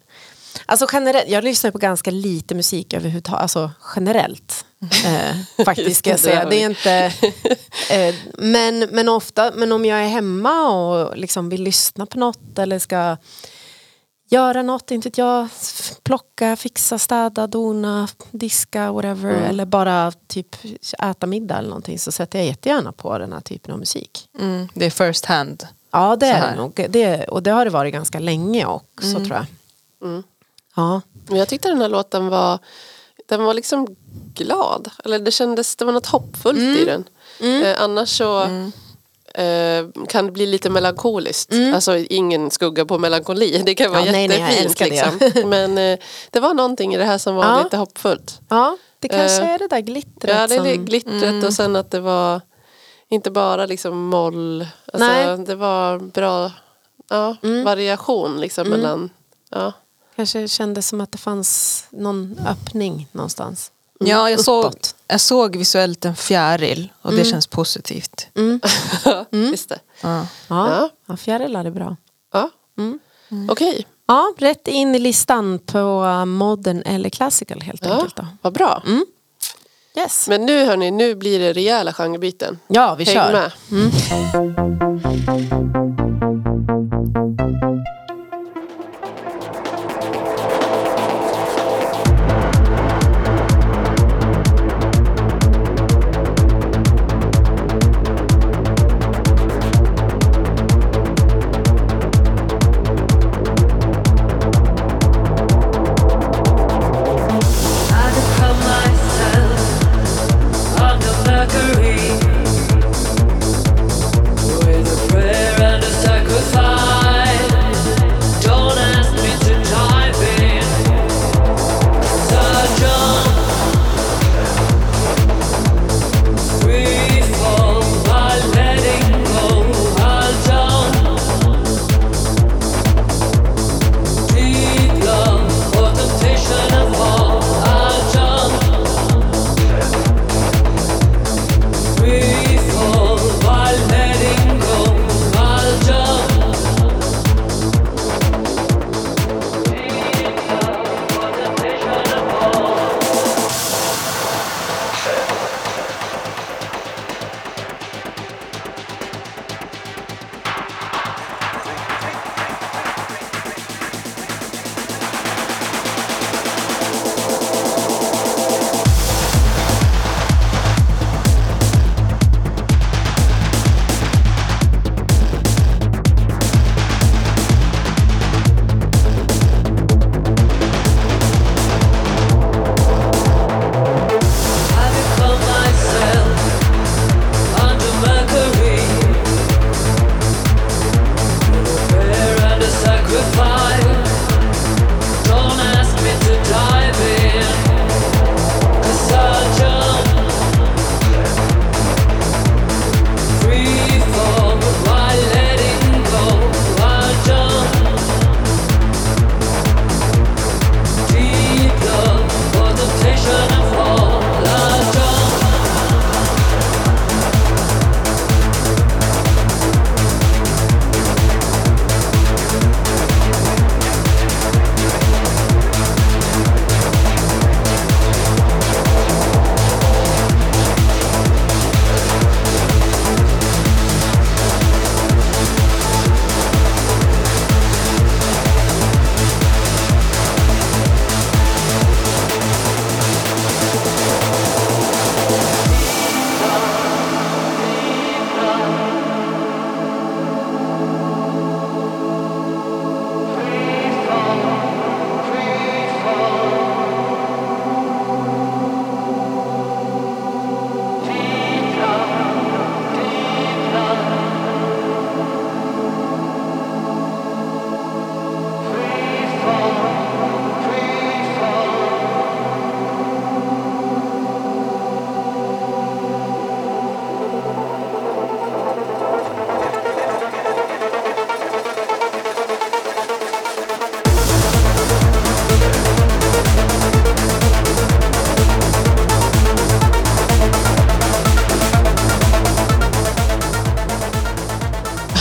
Alltså generellt, jag lyssnar på ganska lite musik överhuvudtaget, alltså generellt. Eh, faktiskt ska jag säga. Det är inte, eh, men, men ofta, men om jag är hemma och liksom vill lyssna på något eller ska göra något, inte jag, plocka, fixa, städa, dona, diska, whatever. Mm. Eller bara typ äta middag eller någonting så sätter jag jättegärna på den här typen av musik. Mm. Det är first hand. Ja det Så är det nog. Det, och det har det varit ganska länge också tror jag. Mm. Ja. Men jag tyckte den här låten var den var liksom glad. Eller det kändes, det var något hoppfullt i den. Eh, annars så eh, kan det bli lite melankoliskt. Alltså ingen skugga på melankoli. Det kan vara Ja, nej, nej, jag jättefint. älskar det. liksom. Men eh, det var någonting i det här som var Ja. lite hoppfullt. ja, det kanske Eh, är det där glittret Ja, det är som... glittret och sen att det var inte bara liksom moll. Alltså, Nej. det var bra ja, variation liksom mellan ja. Kanske kändes som att det fanns någon öppning någonstans. Ja, jag såg, jag såg visuellt en fjäril och det känns positivt. Visst det. Ja. Ja, Ja. fjärilar är bra. Ja. Okej, Ja, rätt in i listan på modern eller classical helt ja, enkelt. Då. vad bra. Yes. Men nu hörni, nu blir det rejäla genrebyten. ja, vi Häng kör. med.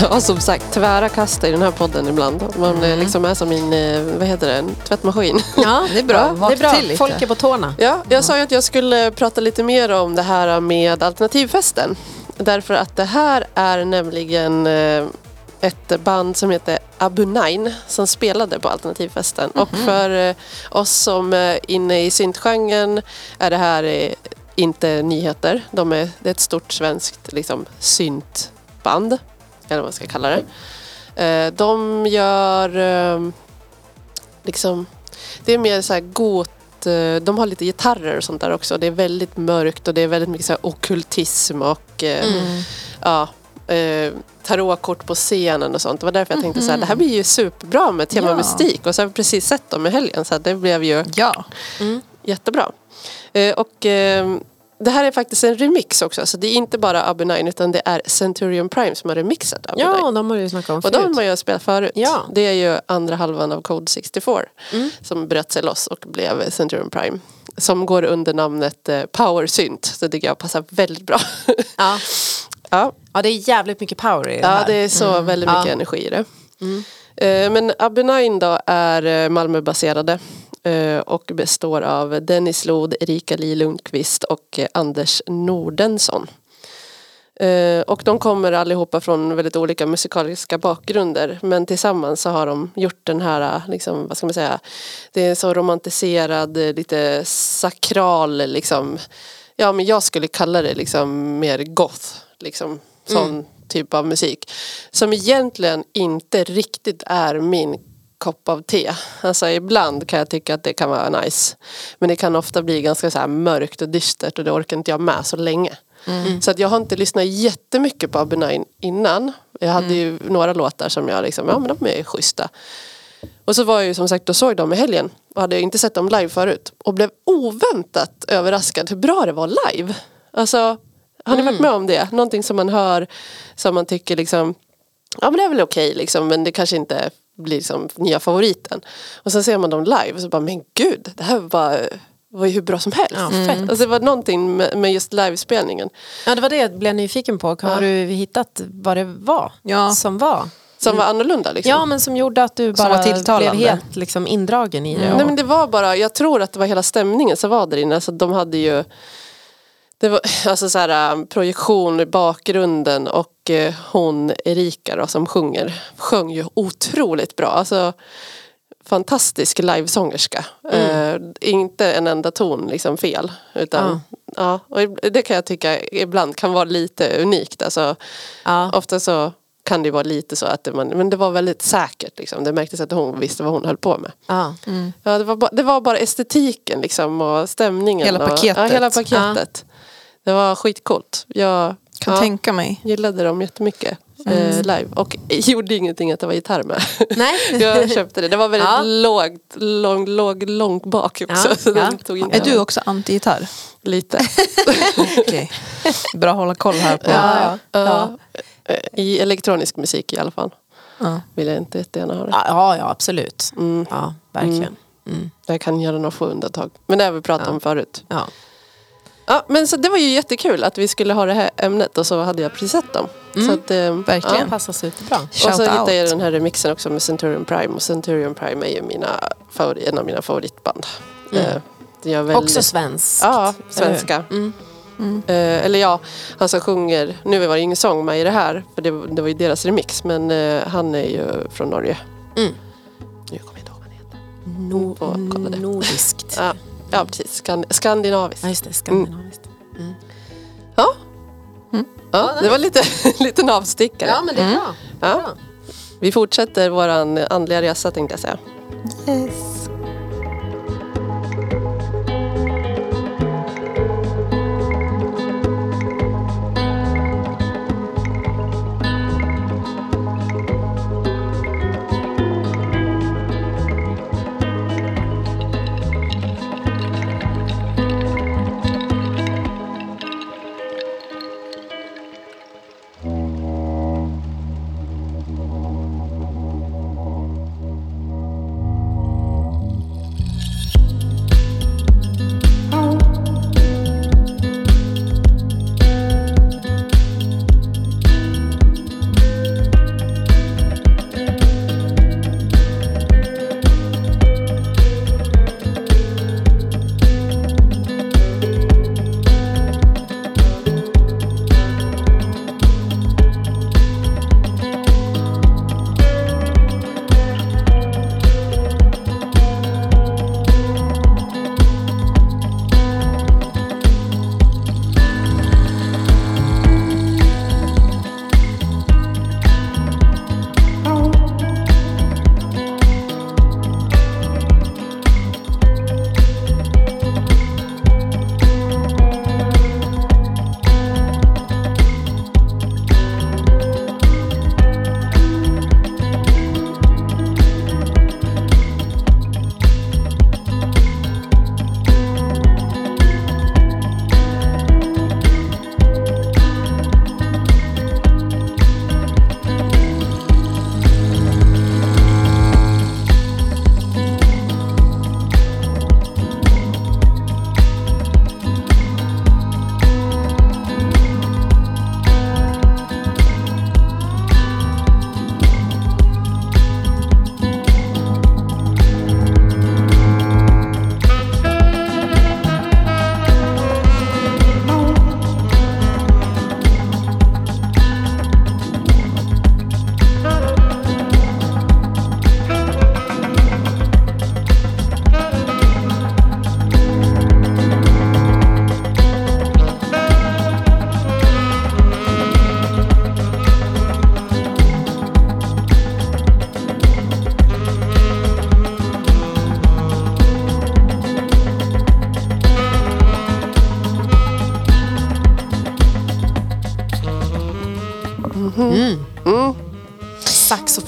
Ja, som sagt, tvära kast i den här podden ibland. Man eh, liksom är som min, eh, vad heter det, en tvättmaskin. Ja, Det är bra. Ja, det är bra. Folk är på tårna. Ja, jag sa ju att jag skulle prata lite mer om det här med alternativfesten. Därför att det här är nämligen eh, ett band som heter Abu Nine som spelade på alternativfesten. Och för eh, oss som är inne i syntgenren är det här inte nyheter. De är, det är ett stort svenskt liksom, syntband, eller vad man ska kalla det. Eh, De gör eh, liksom, det är mer så här got eh, de har lite gitarrer och sånt där också. Det är väldigt mörkt och det är väldigt mycket så här ockultism och eh, ja, eh, tarotkort på scenen och sånt. Det var därför jag tänkte så här, det här blir ju superbra med tema Ja. mystik. Och så har vi precis sett dem i helgen så det blev ju Ja. jättebra. Eh, och eh, det här är faktiskt en remix också. Så det är inte bara Abu Nine utan det är Centurion Prime som har remixat Abu Nine. Ja, de har ju snackat om Och förut. de har jag spelat förut. Ja. Det är ju andra halvan av Code 64 Mm. som bröt sig loss och blev Centurion Prime. Som går under namnet eh, Power Synt. Så det tycker jag passar väldigt bra. Ja. ja, ja, det är jävligt mycket power i det ja, här. det är så väldigt mycket Ja. energi i det. Eh, Eh, men Abu då är eh, Malmöbaserade eh, och består av Dennis Lod, Erika Li Lundqvist och Anders Nordensson. Och de kommer allihopa från väldigt olika musikaliska bakgrunder men tillsammans så har de gjort den här, liksom, vad ska man säga, det är så romantiserad, lite sakral liksom, ja men jag skulle kalla det liksom mer goth, liksom sån mm typ av musik. Som egentligen inte riktigt är min kopp av te. Alltså ibland kan jag tycka att det kan vara nice. Men det kan ofta bli ganska så mörkt och dystert och det orkar inte jag med så länge. Så att jag har inte lyssnat jättemycket på Abu Nine innan. Jag hade ju några låtar som jag liksom, ja men de är schyssta. Och så var jag ju som sagt och såg dem i helgen och hade inte sett dem live förut. Och blev oväntat överraskad hur bra det var live. Alltså, har ni varit med om det? Någonting som man hör som man tycker liksom, ja men det är väl okej liksom men det kanske inte blir liksom nya favoriten. Och sen ser man dem live och så bara, men gud, det här var, var ju hur bra som helst. Ja, fett. Alltså det var någonting med, med just livespelningen. Ja, det var det jag blev nyfiken på. Har Ja. du hittat vad det var Ja. som var? Som var annorlunda liksom. Ja, men som gjorde att du Som bara blev helt liksom, indragen i det. och- Nej men det var bara, jag tror att det var hela stämningen som var där inne. Alltså, de hade ju det var alltså så här, um, projektion i bakgrunden och eh, hon Erika då, som sjunger sjöng ju otroligt bra. Alltså, fantastisk livesångerska. Eh, inte en enda ton liksom fel. Utan, ja. och det kan jag tycka ibland kan vara lite unikt. Alltså, Ja. Ofta så kan det vara lite så att det, man, men det var väldigt säkert. Liksom. Det märktes att hon visste vad hon höll på med. Ja. Ja, det, var bara, det var bara estetiken liksom och stämningen. Hela och, paketet. Ja, hela paketet. Det var skitcoolt. Jag Kan ja, tänka mig. gillade dem jättemycket eh, live. Och gjorde ingenting att det var gitarr med. Nej. jag köpte det. Det var väldigt Ja. lågt, lång, låg, långt bak också. Ja, Så ja. tog inte Är du också anti-gitarr? lite. Okej. Bra att hålla koll här på. Ja, ja. Eh, I elektronisk musik i alla fall. Ja. Vill jag inte jättegärna ha det. Ja, ja, absolut. Mm. Ja, verkligen. Mm. Jag kan göra några få undantag. Men det har vi pratat om förut. Ja. Ja, men så det var ju jättekul att vi skulle ha det här ämnet och så hade jag precis sett dem. Så att, eh, Verkligen. Det passar superbra. Och så Shout hittade jag out. den här remixen också med Centurion Prime. Och Centurion Prime är ju mina favori, en av mina favoritband. Mm. Eh, väldigt, Också svenskt. Ja, svenska. Mm. Eh, eller ja, han som sjunger, nu var det ingen sång med i det här, för det, det var ju deras remix. Men eh, han är ju från Norge. Mm. Nu kommer jag inte ihåg vad han heter. No, nordiskt. Ja, ja precis. Skand skandinaviskt. Ja, just det. Skandinaviskt. Ja. Ja, det var lite liten avstickare. Ja, men det är bra. Ja. Vi fortsätter våran andliga resa tänkte jag säga. Yes.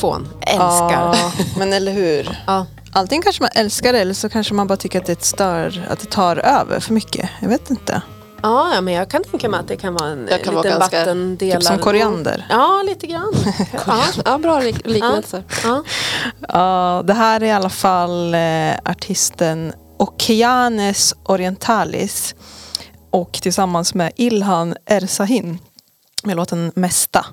Saxofon, älskar. Ja, men eller hur? Ja. Antingen kanske man älskar det eller så kanske man bara tycker att det stör, att det tar över för mycket. Jag vet inte. Ja, men jag kan tänka mig att det kan vara en kan liten vara ganska- vattendelare. Typ som koriander. Ja, lite grann. ja. Ja, bra lik- liknelse. Ja. Ja, det här är i alla fall eh, artisten Okeanes Orientalis och tillsammans med Ilhan Ersahin med låten Mesta.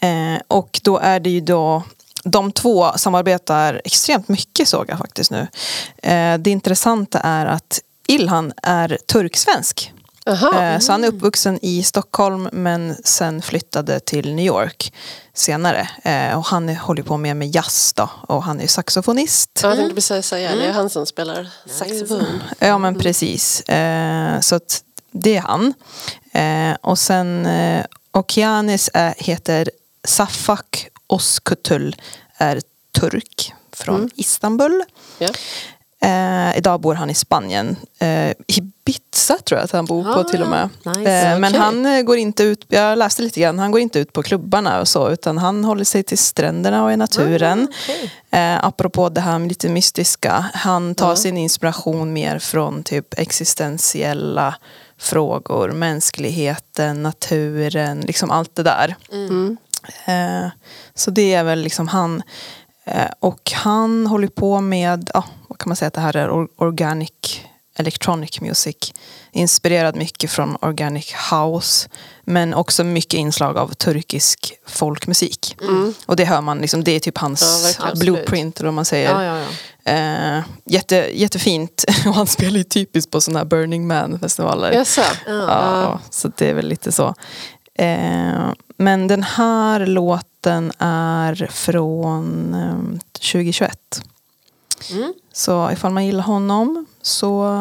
Eh, och då är det ju då de två samarbetar extremt mycket såg jag faktiskt nu. Eh, det intressanta är att Ilhan är turksvensk. Eh, Så han är uppvuxen i Stockholm men sen flyttade till New York senare. Eh, Och han håller på med, med jazz då och han är saxofonist. Ja, jag tänkte precis säga det. är han som spelar saxofon. Ja men precis. Eh, Så att det är han. Eh, Och sen eh, Okeanis heter Safak Oskutul, är turk från Istanbul. Ja. Eh, idag bor han i Spanien. Eh, Ibiza tror jag att han bor på Ah, till och med. nice. Eh, Men Okej. han eh, går inte ut, jag läste lite grann, han går inte ut på klubbarna och så utan han håller sig till stränderna och i naturen. okej. Eh, apropå det här med lite mystiska, han tar sin inspiration mer från typ existentiella frågor, mänskligheten, naturen, liksom allt det där. Eh, så det är väl liksom han. Eh, och han håller på med, ja, vad kan man säga att det här är or- organic electronic music. Inspirerad mycket från organic house. Men också mycket inslag av turkisk folkmusik. Och det hör man, liksom, det är typ hans Ja, blueprint eller vad man säger. Ja, ja, ja. Eh, jätte, jättefint. Och han spelar ju typiskt på sådana här Burning Man-festivaler. Jaså? Ja, så det är väl lite så. Eh, men den här låten är från eh, 2021. Mm. Så ifall man gillar honom så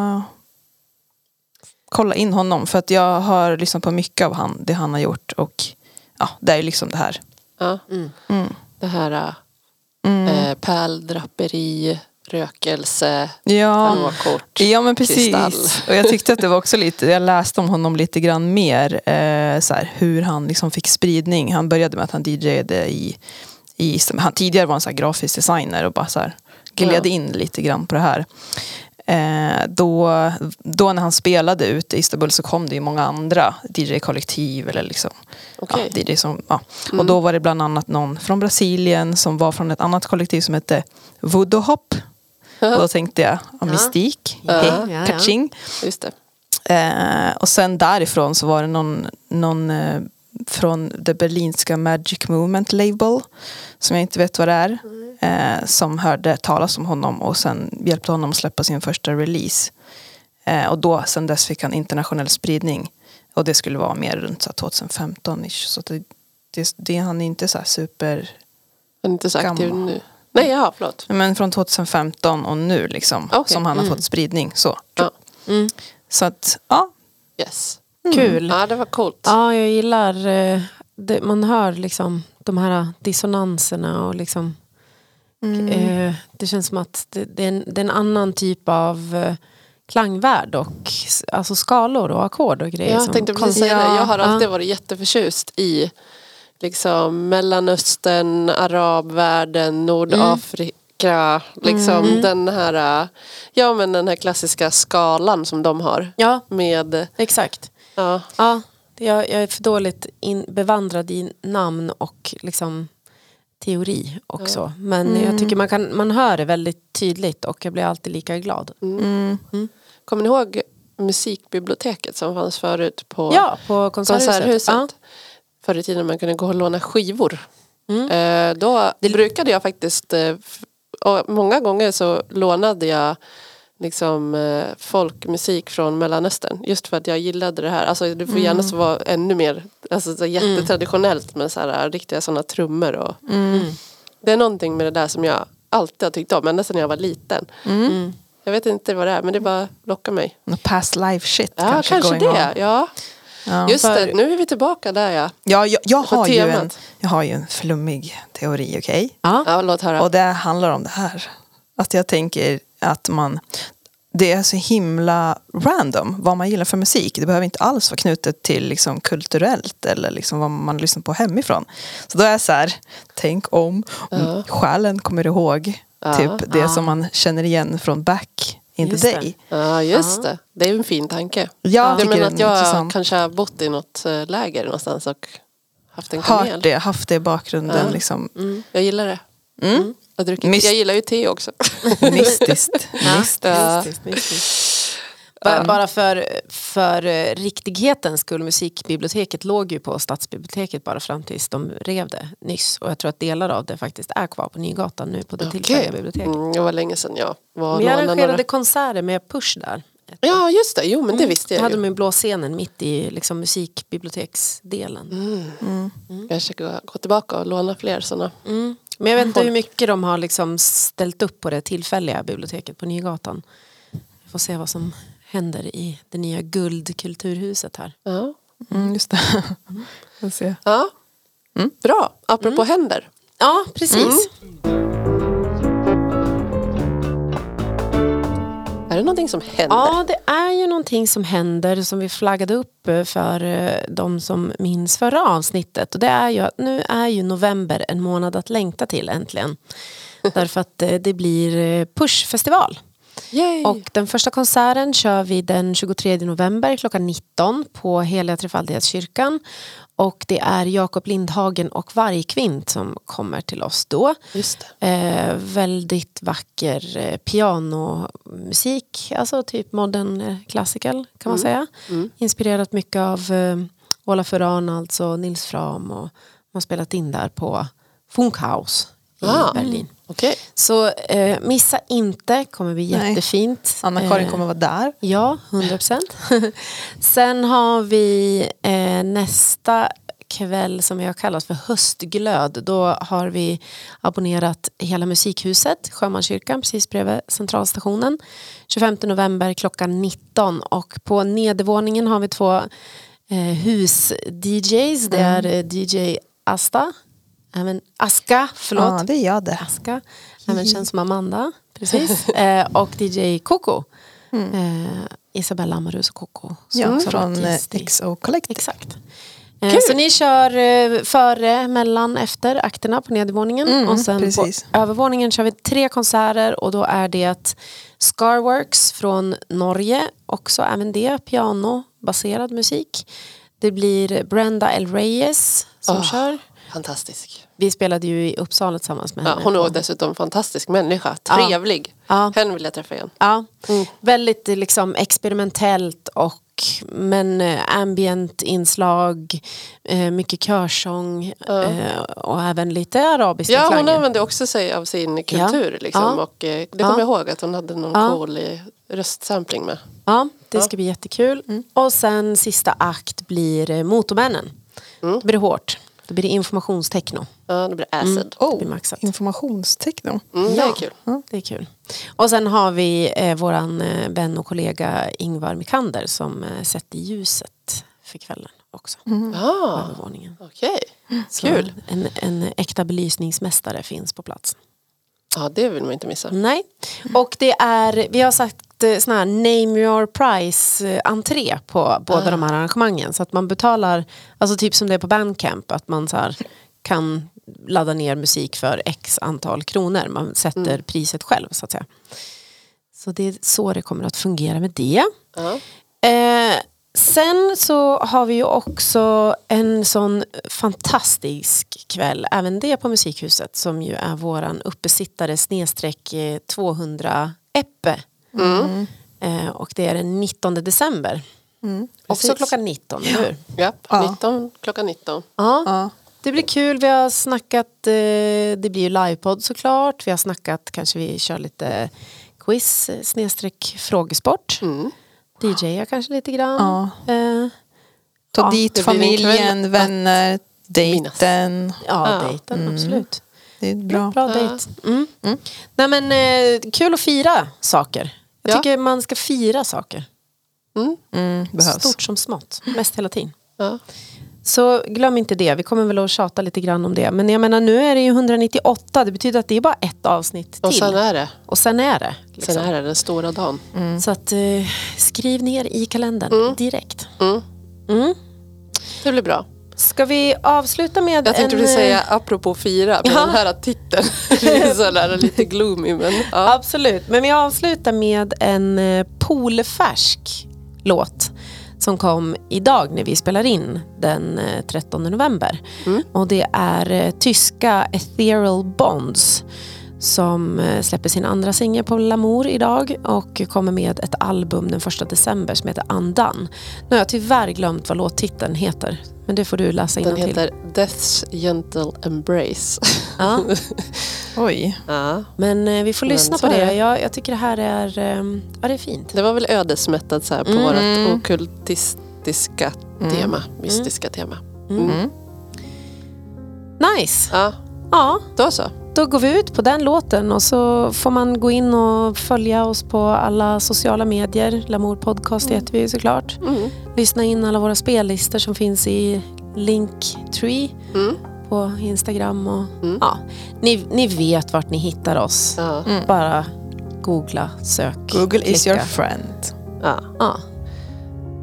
kolla in honom. För att jag har lyssnat på mycket av han, det han har gjort. Och ja, det är liksom det här. Ja. Mm. Det här Mm. eh, pärldraperi, rökelse, Ja. tarotkort, Ja men kristall. precis. Och jag tyckte att det var också lite, jag läste om honom lite grann mer. Eh, så här, hur han liksom fick spridning. Han började med att han DJade i, i han tidigare var han så här grafisk designer och bara så här gled Ja. in lite grann på det här. Eh, då, då när han spelade ute i Istanbul så kom det ju många andra DJ-kollektiv eller liksom Okej. ja, DJ som, ja. Och då var det bland annat någon från Brasilien som var från ett annat kollektiv som hette Voodoo Hop. Och då tänkte jag, ja, mystik, Ja. hej, Ja, catching. Just. Eh, och sen därifrån så var det någon, någon eh, från det berlinska Magic Movement Label som jag inte vet vad det är. Eh, som hörde talas om honom och sen hjälpte honom att släppa sin första release. Eh, och då, sen dess fick han internationell spridning. Och det skulle vara mer runt så här 2015-ish. Så det, det, det, han är inte så här super... Han är inte så aktiv nu. Nej, ja, förlåt. Men från 2015 och nu liksom. Okej. Som han har fått spridning. Så, Ja. Mm. så att, ja. Yes. Kul. Ja, det var coolt. Ja, jag gillar, eh, det, man hör liksom de här dissonanserna och liksom eh, det känns som att det, det, är en, det är en annan typ av eh, klangvärld och alltså skalor och ackord och grejer. Jag tänkte precis säga det. Ja, Jag har ja. alltid varit jätteförtjust i liksom Mellanöstern, arabvärlden, Nordafrika. Liksom den här ja men den här klassiska skalan som de har. Ja, Med, exakt. ja, Ja, jag, jag är för dåligt in, bevandrad i namn och liksom teori också. Men jag tycker man, kan, man hör det väldigt tydligt och jag blir alltid lika glad. Mm. kommer ni ihåg musikbiblioteket som fanns förut på Ja, på konserthuset. Konserthuset? Ja. Förr i tiden man kunde gå och låna skivor. Mm. Eh, då brukade jag faktiskt, eh, många gånger så lånade jag liksom eh, folkmusik från Mellanöstern. Just för att jag gillade det här. Alltså det får gärna så vara ännu mer, alltså så jättetraditionellt med så här, riktiga sådana trummor. Och, Mm. Det är någonting med det där som jag alltid har tyckt om, ända sedan jag var liten. Mm. Jag vet inte vad det är men det bara lockar mig. Past life shit Ja, kanske, kanske, det. on. Ja. Ja. Just För- det, nu är vi tillbaka där ja. Ja, jag, jag, På har ju en, temat. jag har ju en flummig teori, okej? Ja. Ja, låt höra. Och det handlar om det här. Att jag tänker att man... det är så himla random vad man gillar för musik. Det behöver inte alls vara knutet till liksom kulturellt eller liksom vad man lyssnar på hemifrån. Så då är det så här, tänk om, om själen kommer ihåg Ja. typ det Ja. som man känner igen från back in Just the det. Ja, just Ja. det. Det är en fin tanke. Jag du tycker menar att jag intressant. kanske har bott i något eh, läger någonstans och haft en kanel? Hört det, haft det i bakgrunden. Ja. Liksom. Mm, jag gillar det. Mm. Jag, Myst- jag gillar ju te också. Mystiskt. Mystiskt. Mystiskt, mystiskt. Bara, bara för, för eh, riktighetens skull, musikbiblioteket låg ju på stadsbiblioteket bara fram tills de rev det nyss. Och jag tror att delar av det faktiskt är kvar på Nygatan nu på det tillfälliga biblioteket. Mm, det var länge sedan jag var Men jag arrangerade några. konserter med Push där. Ja just det, jo men det visste Jag jag hade ju. min blå scenen mitt i liksom, musikbiblioteksdelen. Mm. Jag ska gå, gå tillbaka och låna fler sådana. Mm. Men jag vet inte hur mycket de har liksom ställt upp på det tillfälliga biblioteket på Nygatan. Vi får se vad som händer i det nya guldkulturhuset här. Ja. Mm, just det. Får se. ja. Mm. Bra, apropå händer. Ja, precis. Är det någonting som händer? Ja, det är ju någonting som händer som vi flaggade upp eh, för eh, de som minns förra avsnittet. Och det är ju att nu är ju november en månad att längta till äntligen. Därför att eh, det blir Push-festival. Yay. Och den första konserten kör vi den 23 november klockan 19 på Heliga Trefaldighetskyrkan. Och det är Jakob Lindhagen och Vargkvint som kommer till oss då. Eh, väldigt vacker eh, pianomusik, alltså typ modern eh, classical kan man säga. Mm. Inspirerat mycket av eh, Olafur Arnalds och Nils Fram och man spelat in där på Funkhaus i Ah. Berlin. Okej. Så eh, missa inte, kommer bli jättefint. Anna-Karin Eh, kommer vara där. Ja, 100 procent. Sen har vi eh, nästa kväll som vi har kallat för höstglöd. Då har vi abonnerat hela musikhuset, Sjömanskyrkan, precis bredvid centralstationen. 25 november klockan 19 och på nedervåningen har vi två eh, hus-DJs. Det är eh, DJ Asta, även Aska, förlåt. Ja, det är jag det. Aska, även känd som Amanda. Precis. Eh, och DJ Coco. Eh, Isabella Amarus och Coco. Ja, från eh, XO Collective. Exakt. Eh, så ni kör eh, före, mellan, efter akterna på nedervåningen. Mm, och sen precis. på övervåningen kör vi tre konserter och då är det Scarworks från Norge. Också även det pianobaserad musik. Det blir Brenda L. Reyes som Ah. kör. Fantastisk. Vi spelade ju i Uppsala tillsammans med Ja, henne. hon är dessutom en fantastisk människa. Ja. Trevlig. Ja. Henne vill jag träffa igen. Ja, Mm. väldigt liksom experimentellt och men eh, ambient inslag, eh, mycket körsång eh, och även lite arabiska Ja, hon klanger. använde också sig av sin kultur. Liksom, Ja. Och, eh, det Ja. kommer jag ihåg att hon hade någon Ja. cool röstsampling med. Ja, det Ja. ska bli jättekul. Och sen sista akt blir Motormännen. Mm. Då blir det hårt. Då blir det informationstechno. Ja, det blir acid. Det blir maxat. Informationstechno. Mm, det Ja. är kul. Det är kul. Och sen har vi eh, våran eh, vän och kollega Ingvar Mikander som eh, sätter ljuset för kvällen också. Ja, övervåningen. okej. Så Kul. En, en äkta belysningsmästare finns på plats. Ja, det vill man inte missa. Nej. Och det är, vi har sagt eh, sån här name your price eh, entré på båda de här arrangemangen. Så att man betalar, alltså typ som det är på Bandcamp, att man så här kan ladda ner musik för x antal kronor. Man sätter priset själv så att säga. Så det är så det kommer att fungera med det. Ja. Eh, sen så har vi ju också en sån fantastisk kväll, även det på Musikhuset, som ju är våran uppesittare snedstreck eh, 200 Eppe. Eh, och det är den 19 december. Också Precis. klockan 19, eller hur? Japp, Ja. 19, klockan 19. Ja. Ja. Det blir kul, vi har snackat, eh, det blir ju livepodd såklart, vi har snackat, kanske vi kör lite quiz, snedstreck frågesport. Mm. DJa kanske lite grann. Eh, Ta Ja, dit familjen, vänner, dejten. Ja, Ja. dejten, absolut. Det är bra. Bra Ja. dejt. Mm. Nej men eh, kul att fira saker. Jag Ja. tycker man ska fira saker. Mm. Mm, behövs. Stort som smått. Mest hela tiden. Ja. Så glöm inte det, vi kommer väl att tjata lite grann om det. Men jag menar nu är det ju 198, det betyder att det är bara ett avsnitt till. Och sen är det. Och sen är det. Liksom. Sen är det den stora dagen. Så att, eh, skriv ner i kalendern direkt. Mm. Mm. Det blir bra. Ska vi avsluta med Jag tänkte en... du eh, säga apropå fira, med Ja. den här titeln. Är så där lite gloomy men ja. Absolut, men vi avslutar med en eh, polfärsk låt som kom idag när vi spelar in den eh, 13 november. Och det är eh, tyska Ethereal Bonds som eh, släpper sin andra singel på Lamour idag och kommer med ett album den 1 december som heter Andan. Nu har jag tyvärr glömt vad låttiteln heter, men det får du läsa Den till. heter Death's Gentle Embrace. Ja, Oj. Ja. men eh, vi får lyssna på det. Jag, jag tycker det här är, eh, ja, det är fint. Det var väl ödesmättat så här på Mm. vårt okultistiska tema, mystiska tema. Mm. Nice. Ja, Ja, då så. Då går vi ut på den låten och så får man gå in och följa oss på alla sociala medier. Lamour Podcast heter vi såklart. Mm. Lyssna in alla våra spellistor som finns i Linktree Mm. på Instagram. Och, Mm. ja, ni, ni vet vart ni hittar oss. Ja. Bara googla, sök, Google is klicka. your friend. Ja. Ja,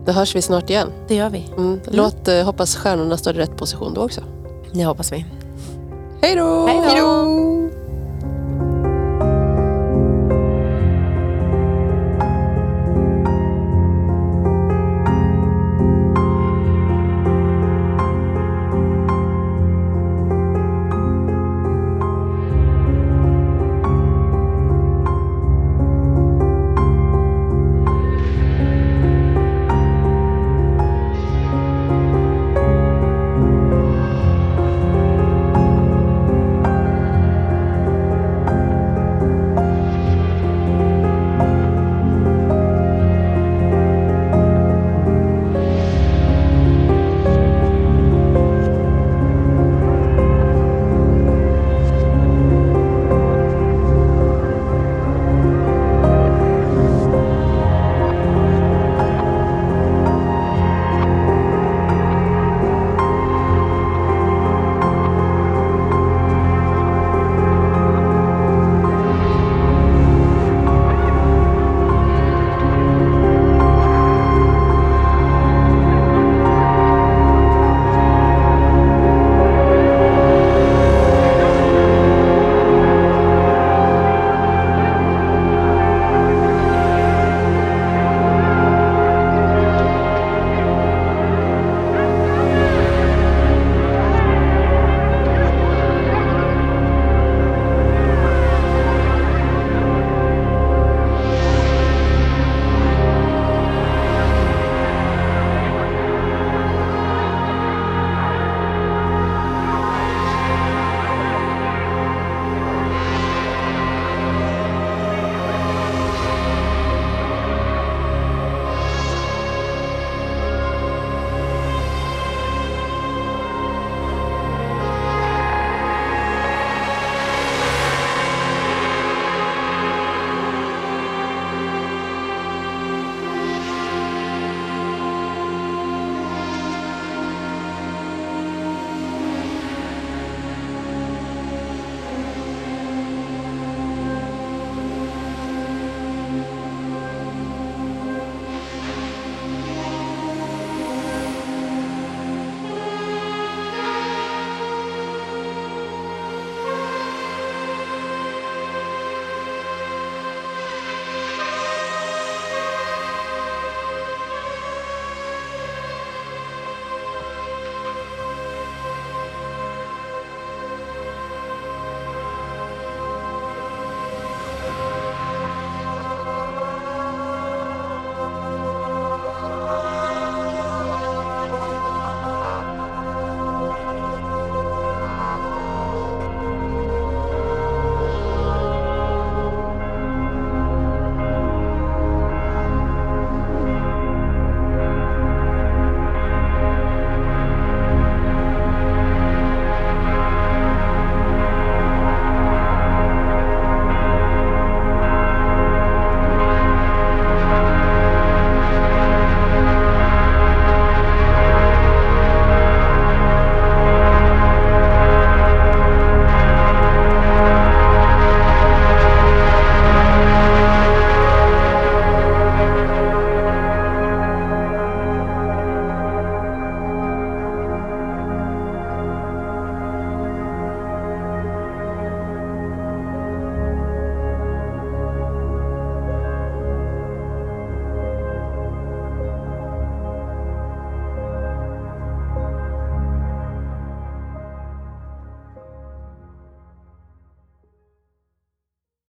Då hörs vi snart igen. det gör vi. Mm. Låt, eh, hoppas stjärnorna står i rätt position då också. Det hoppas vi. Hej då!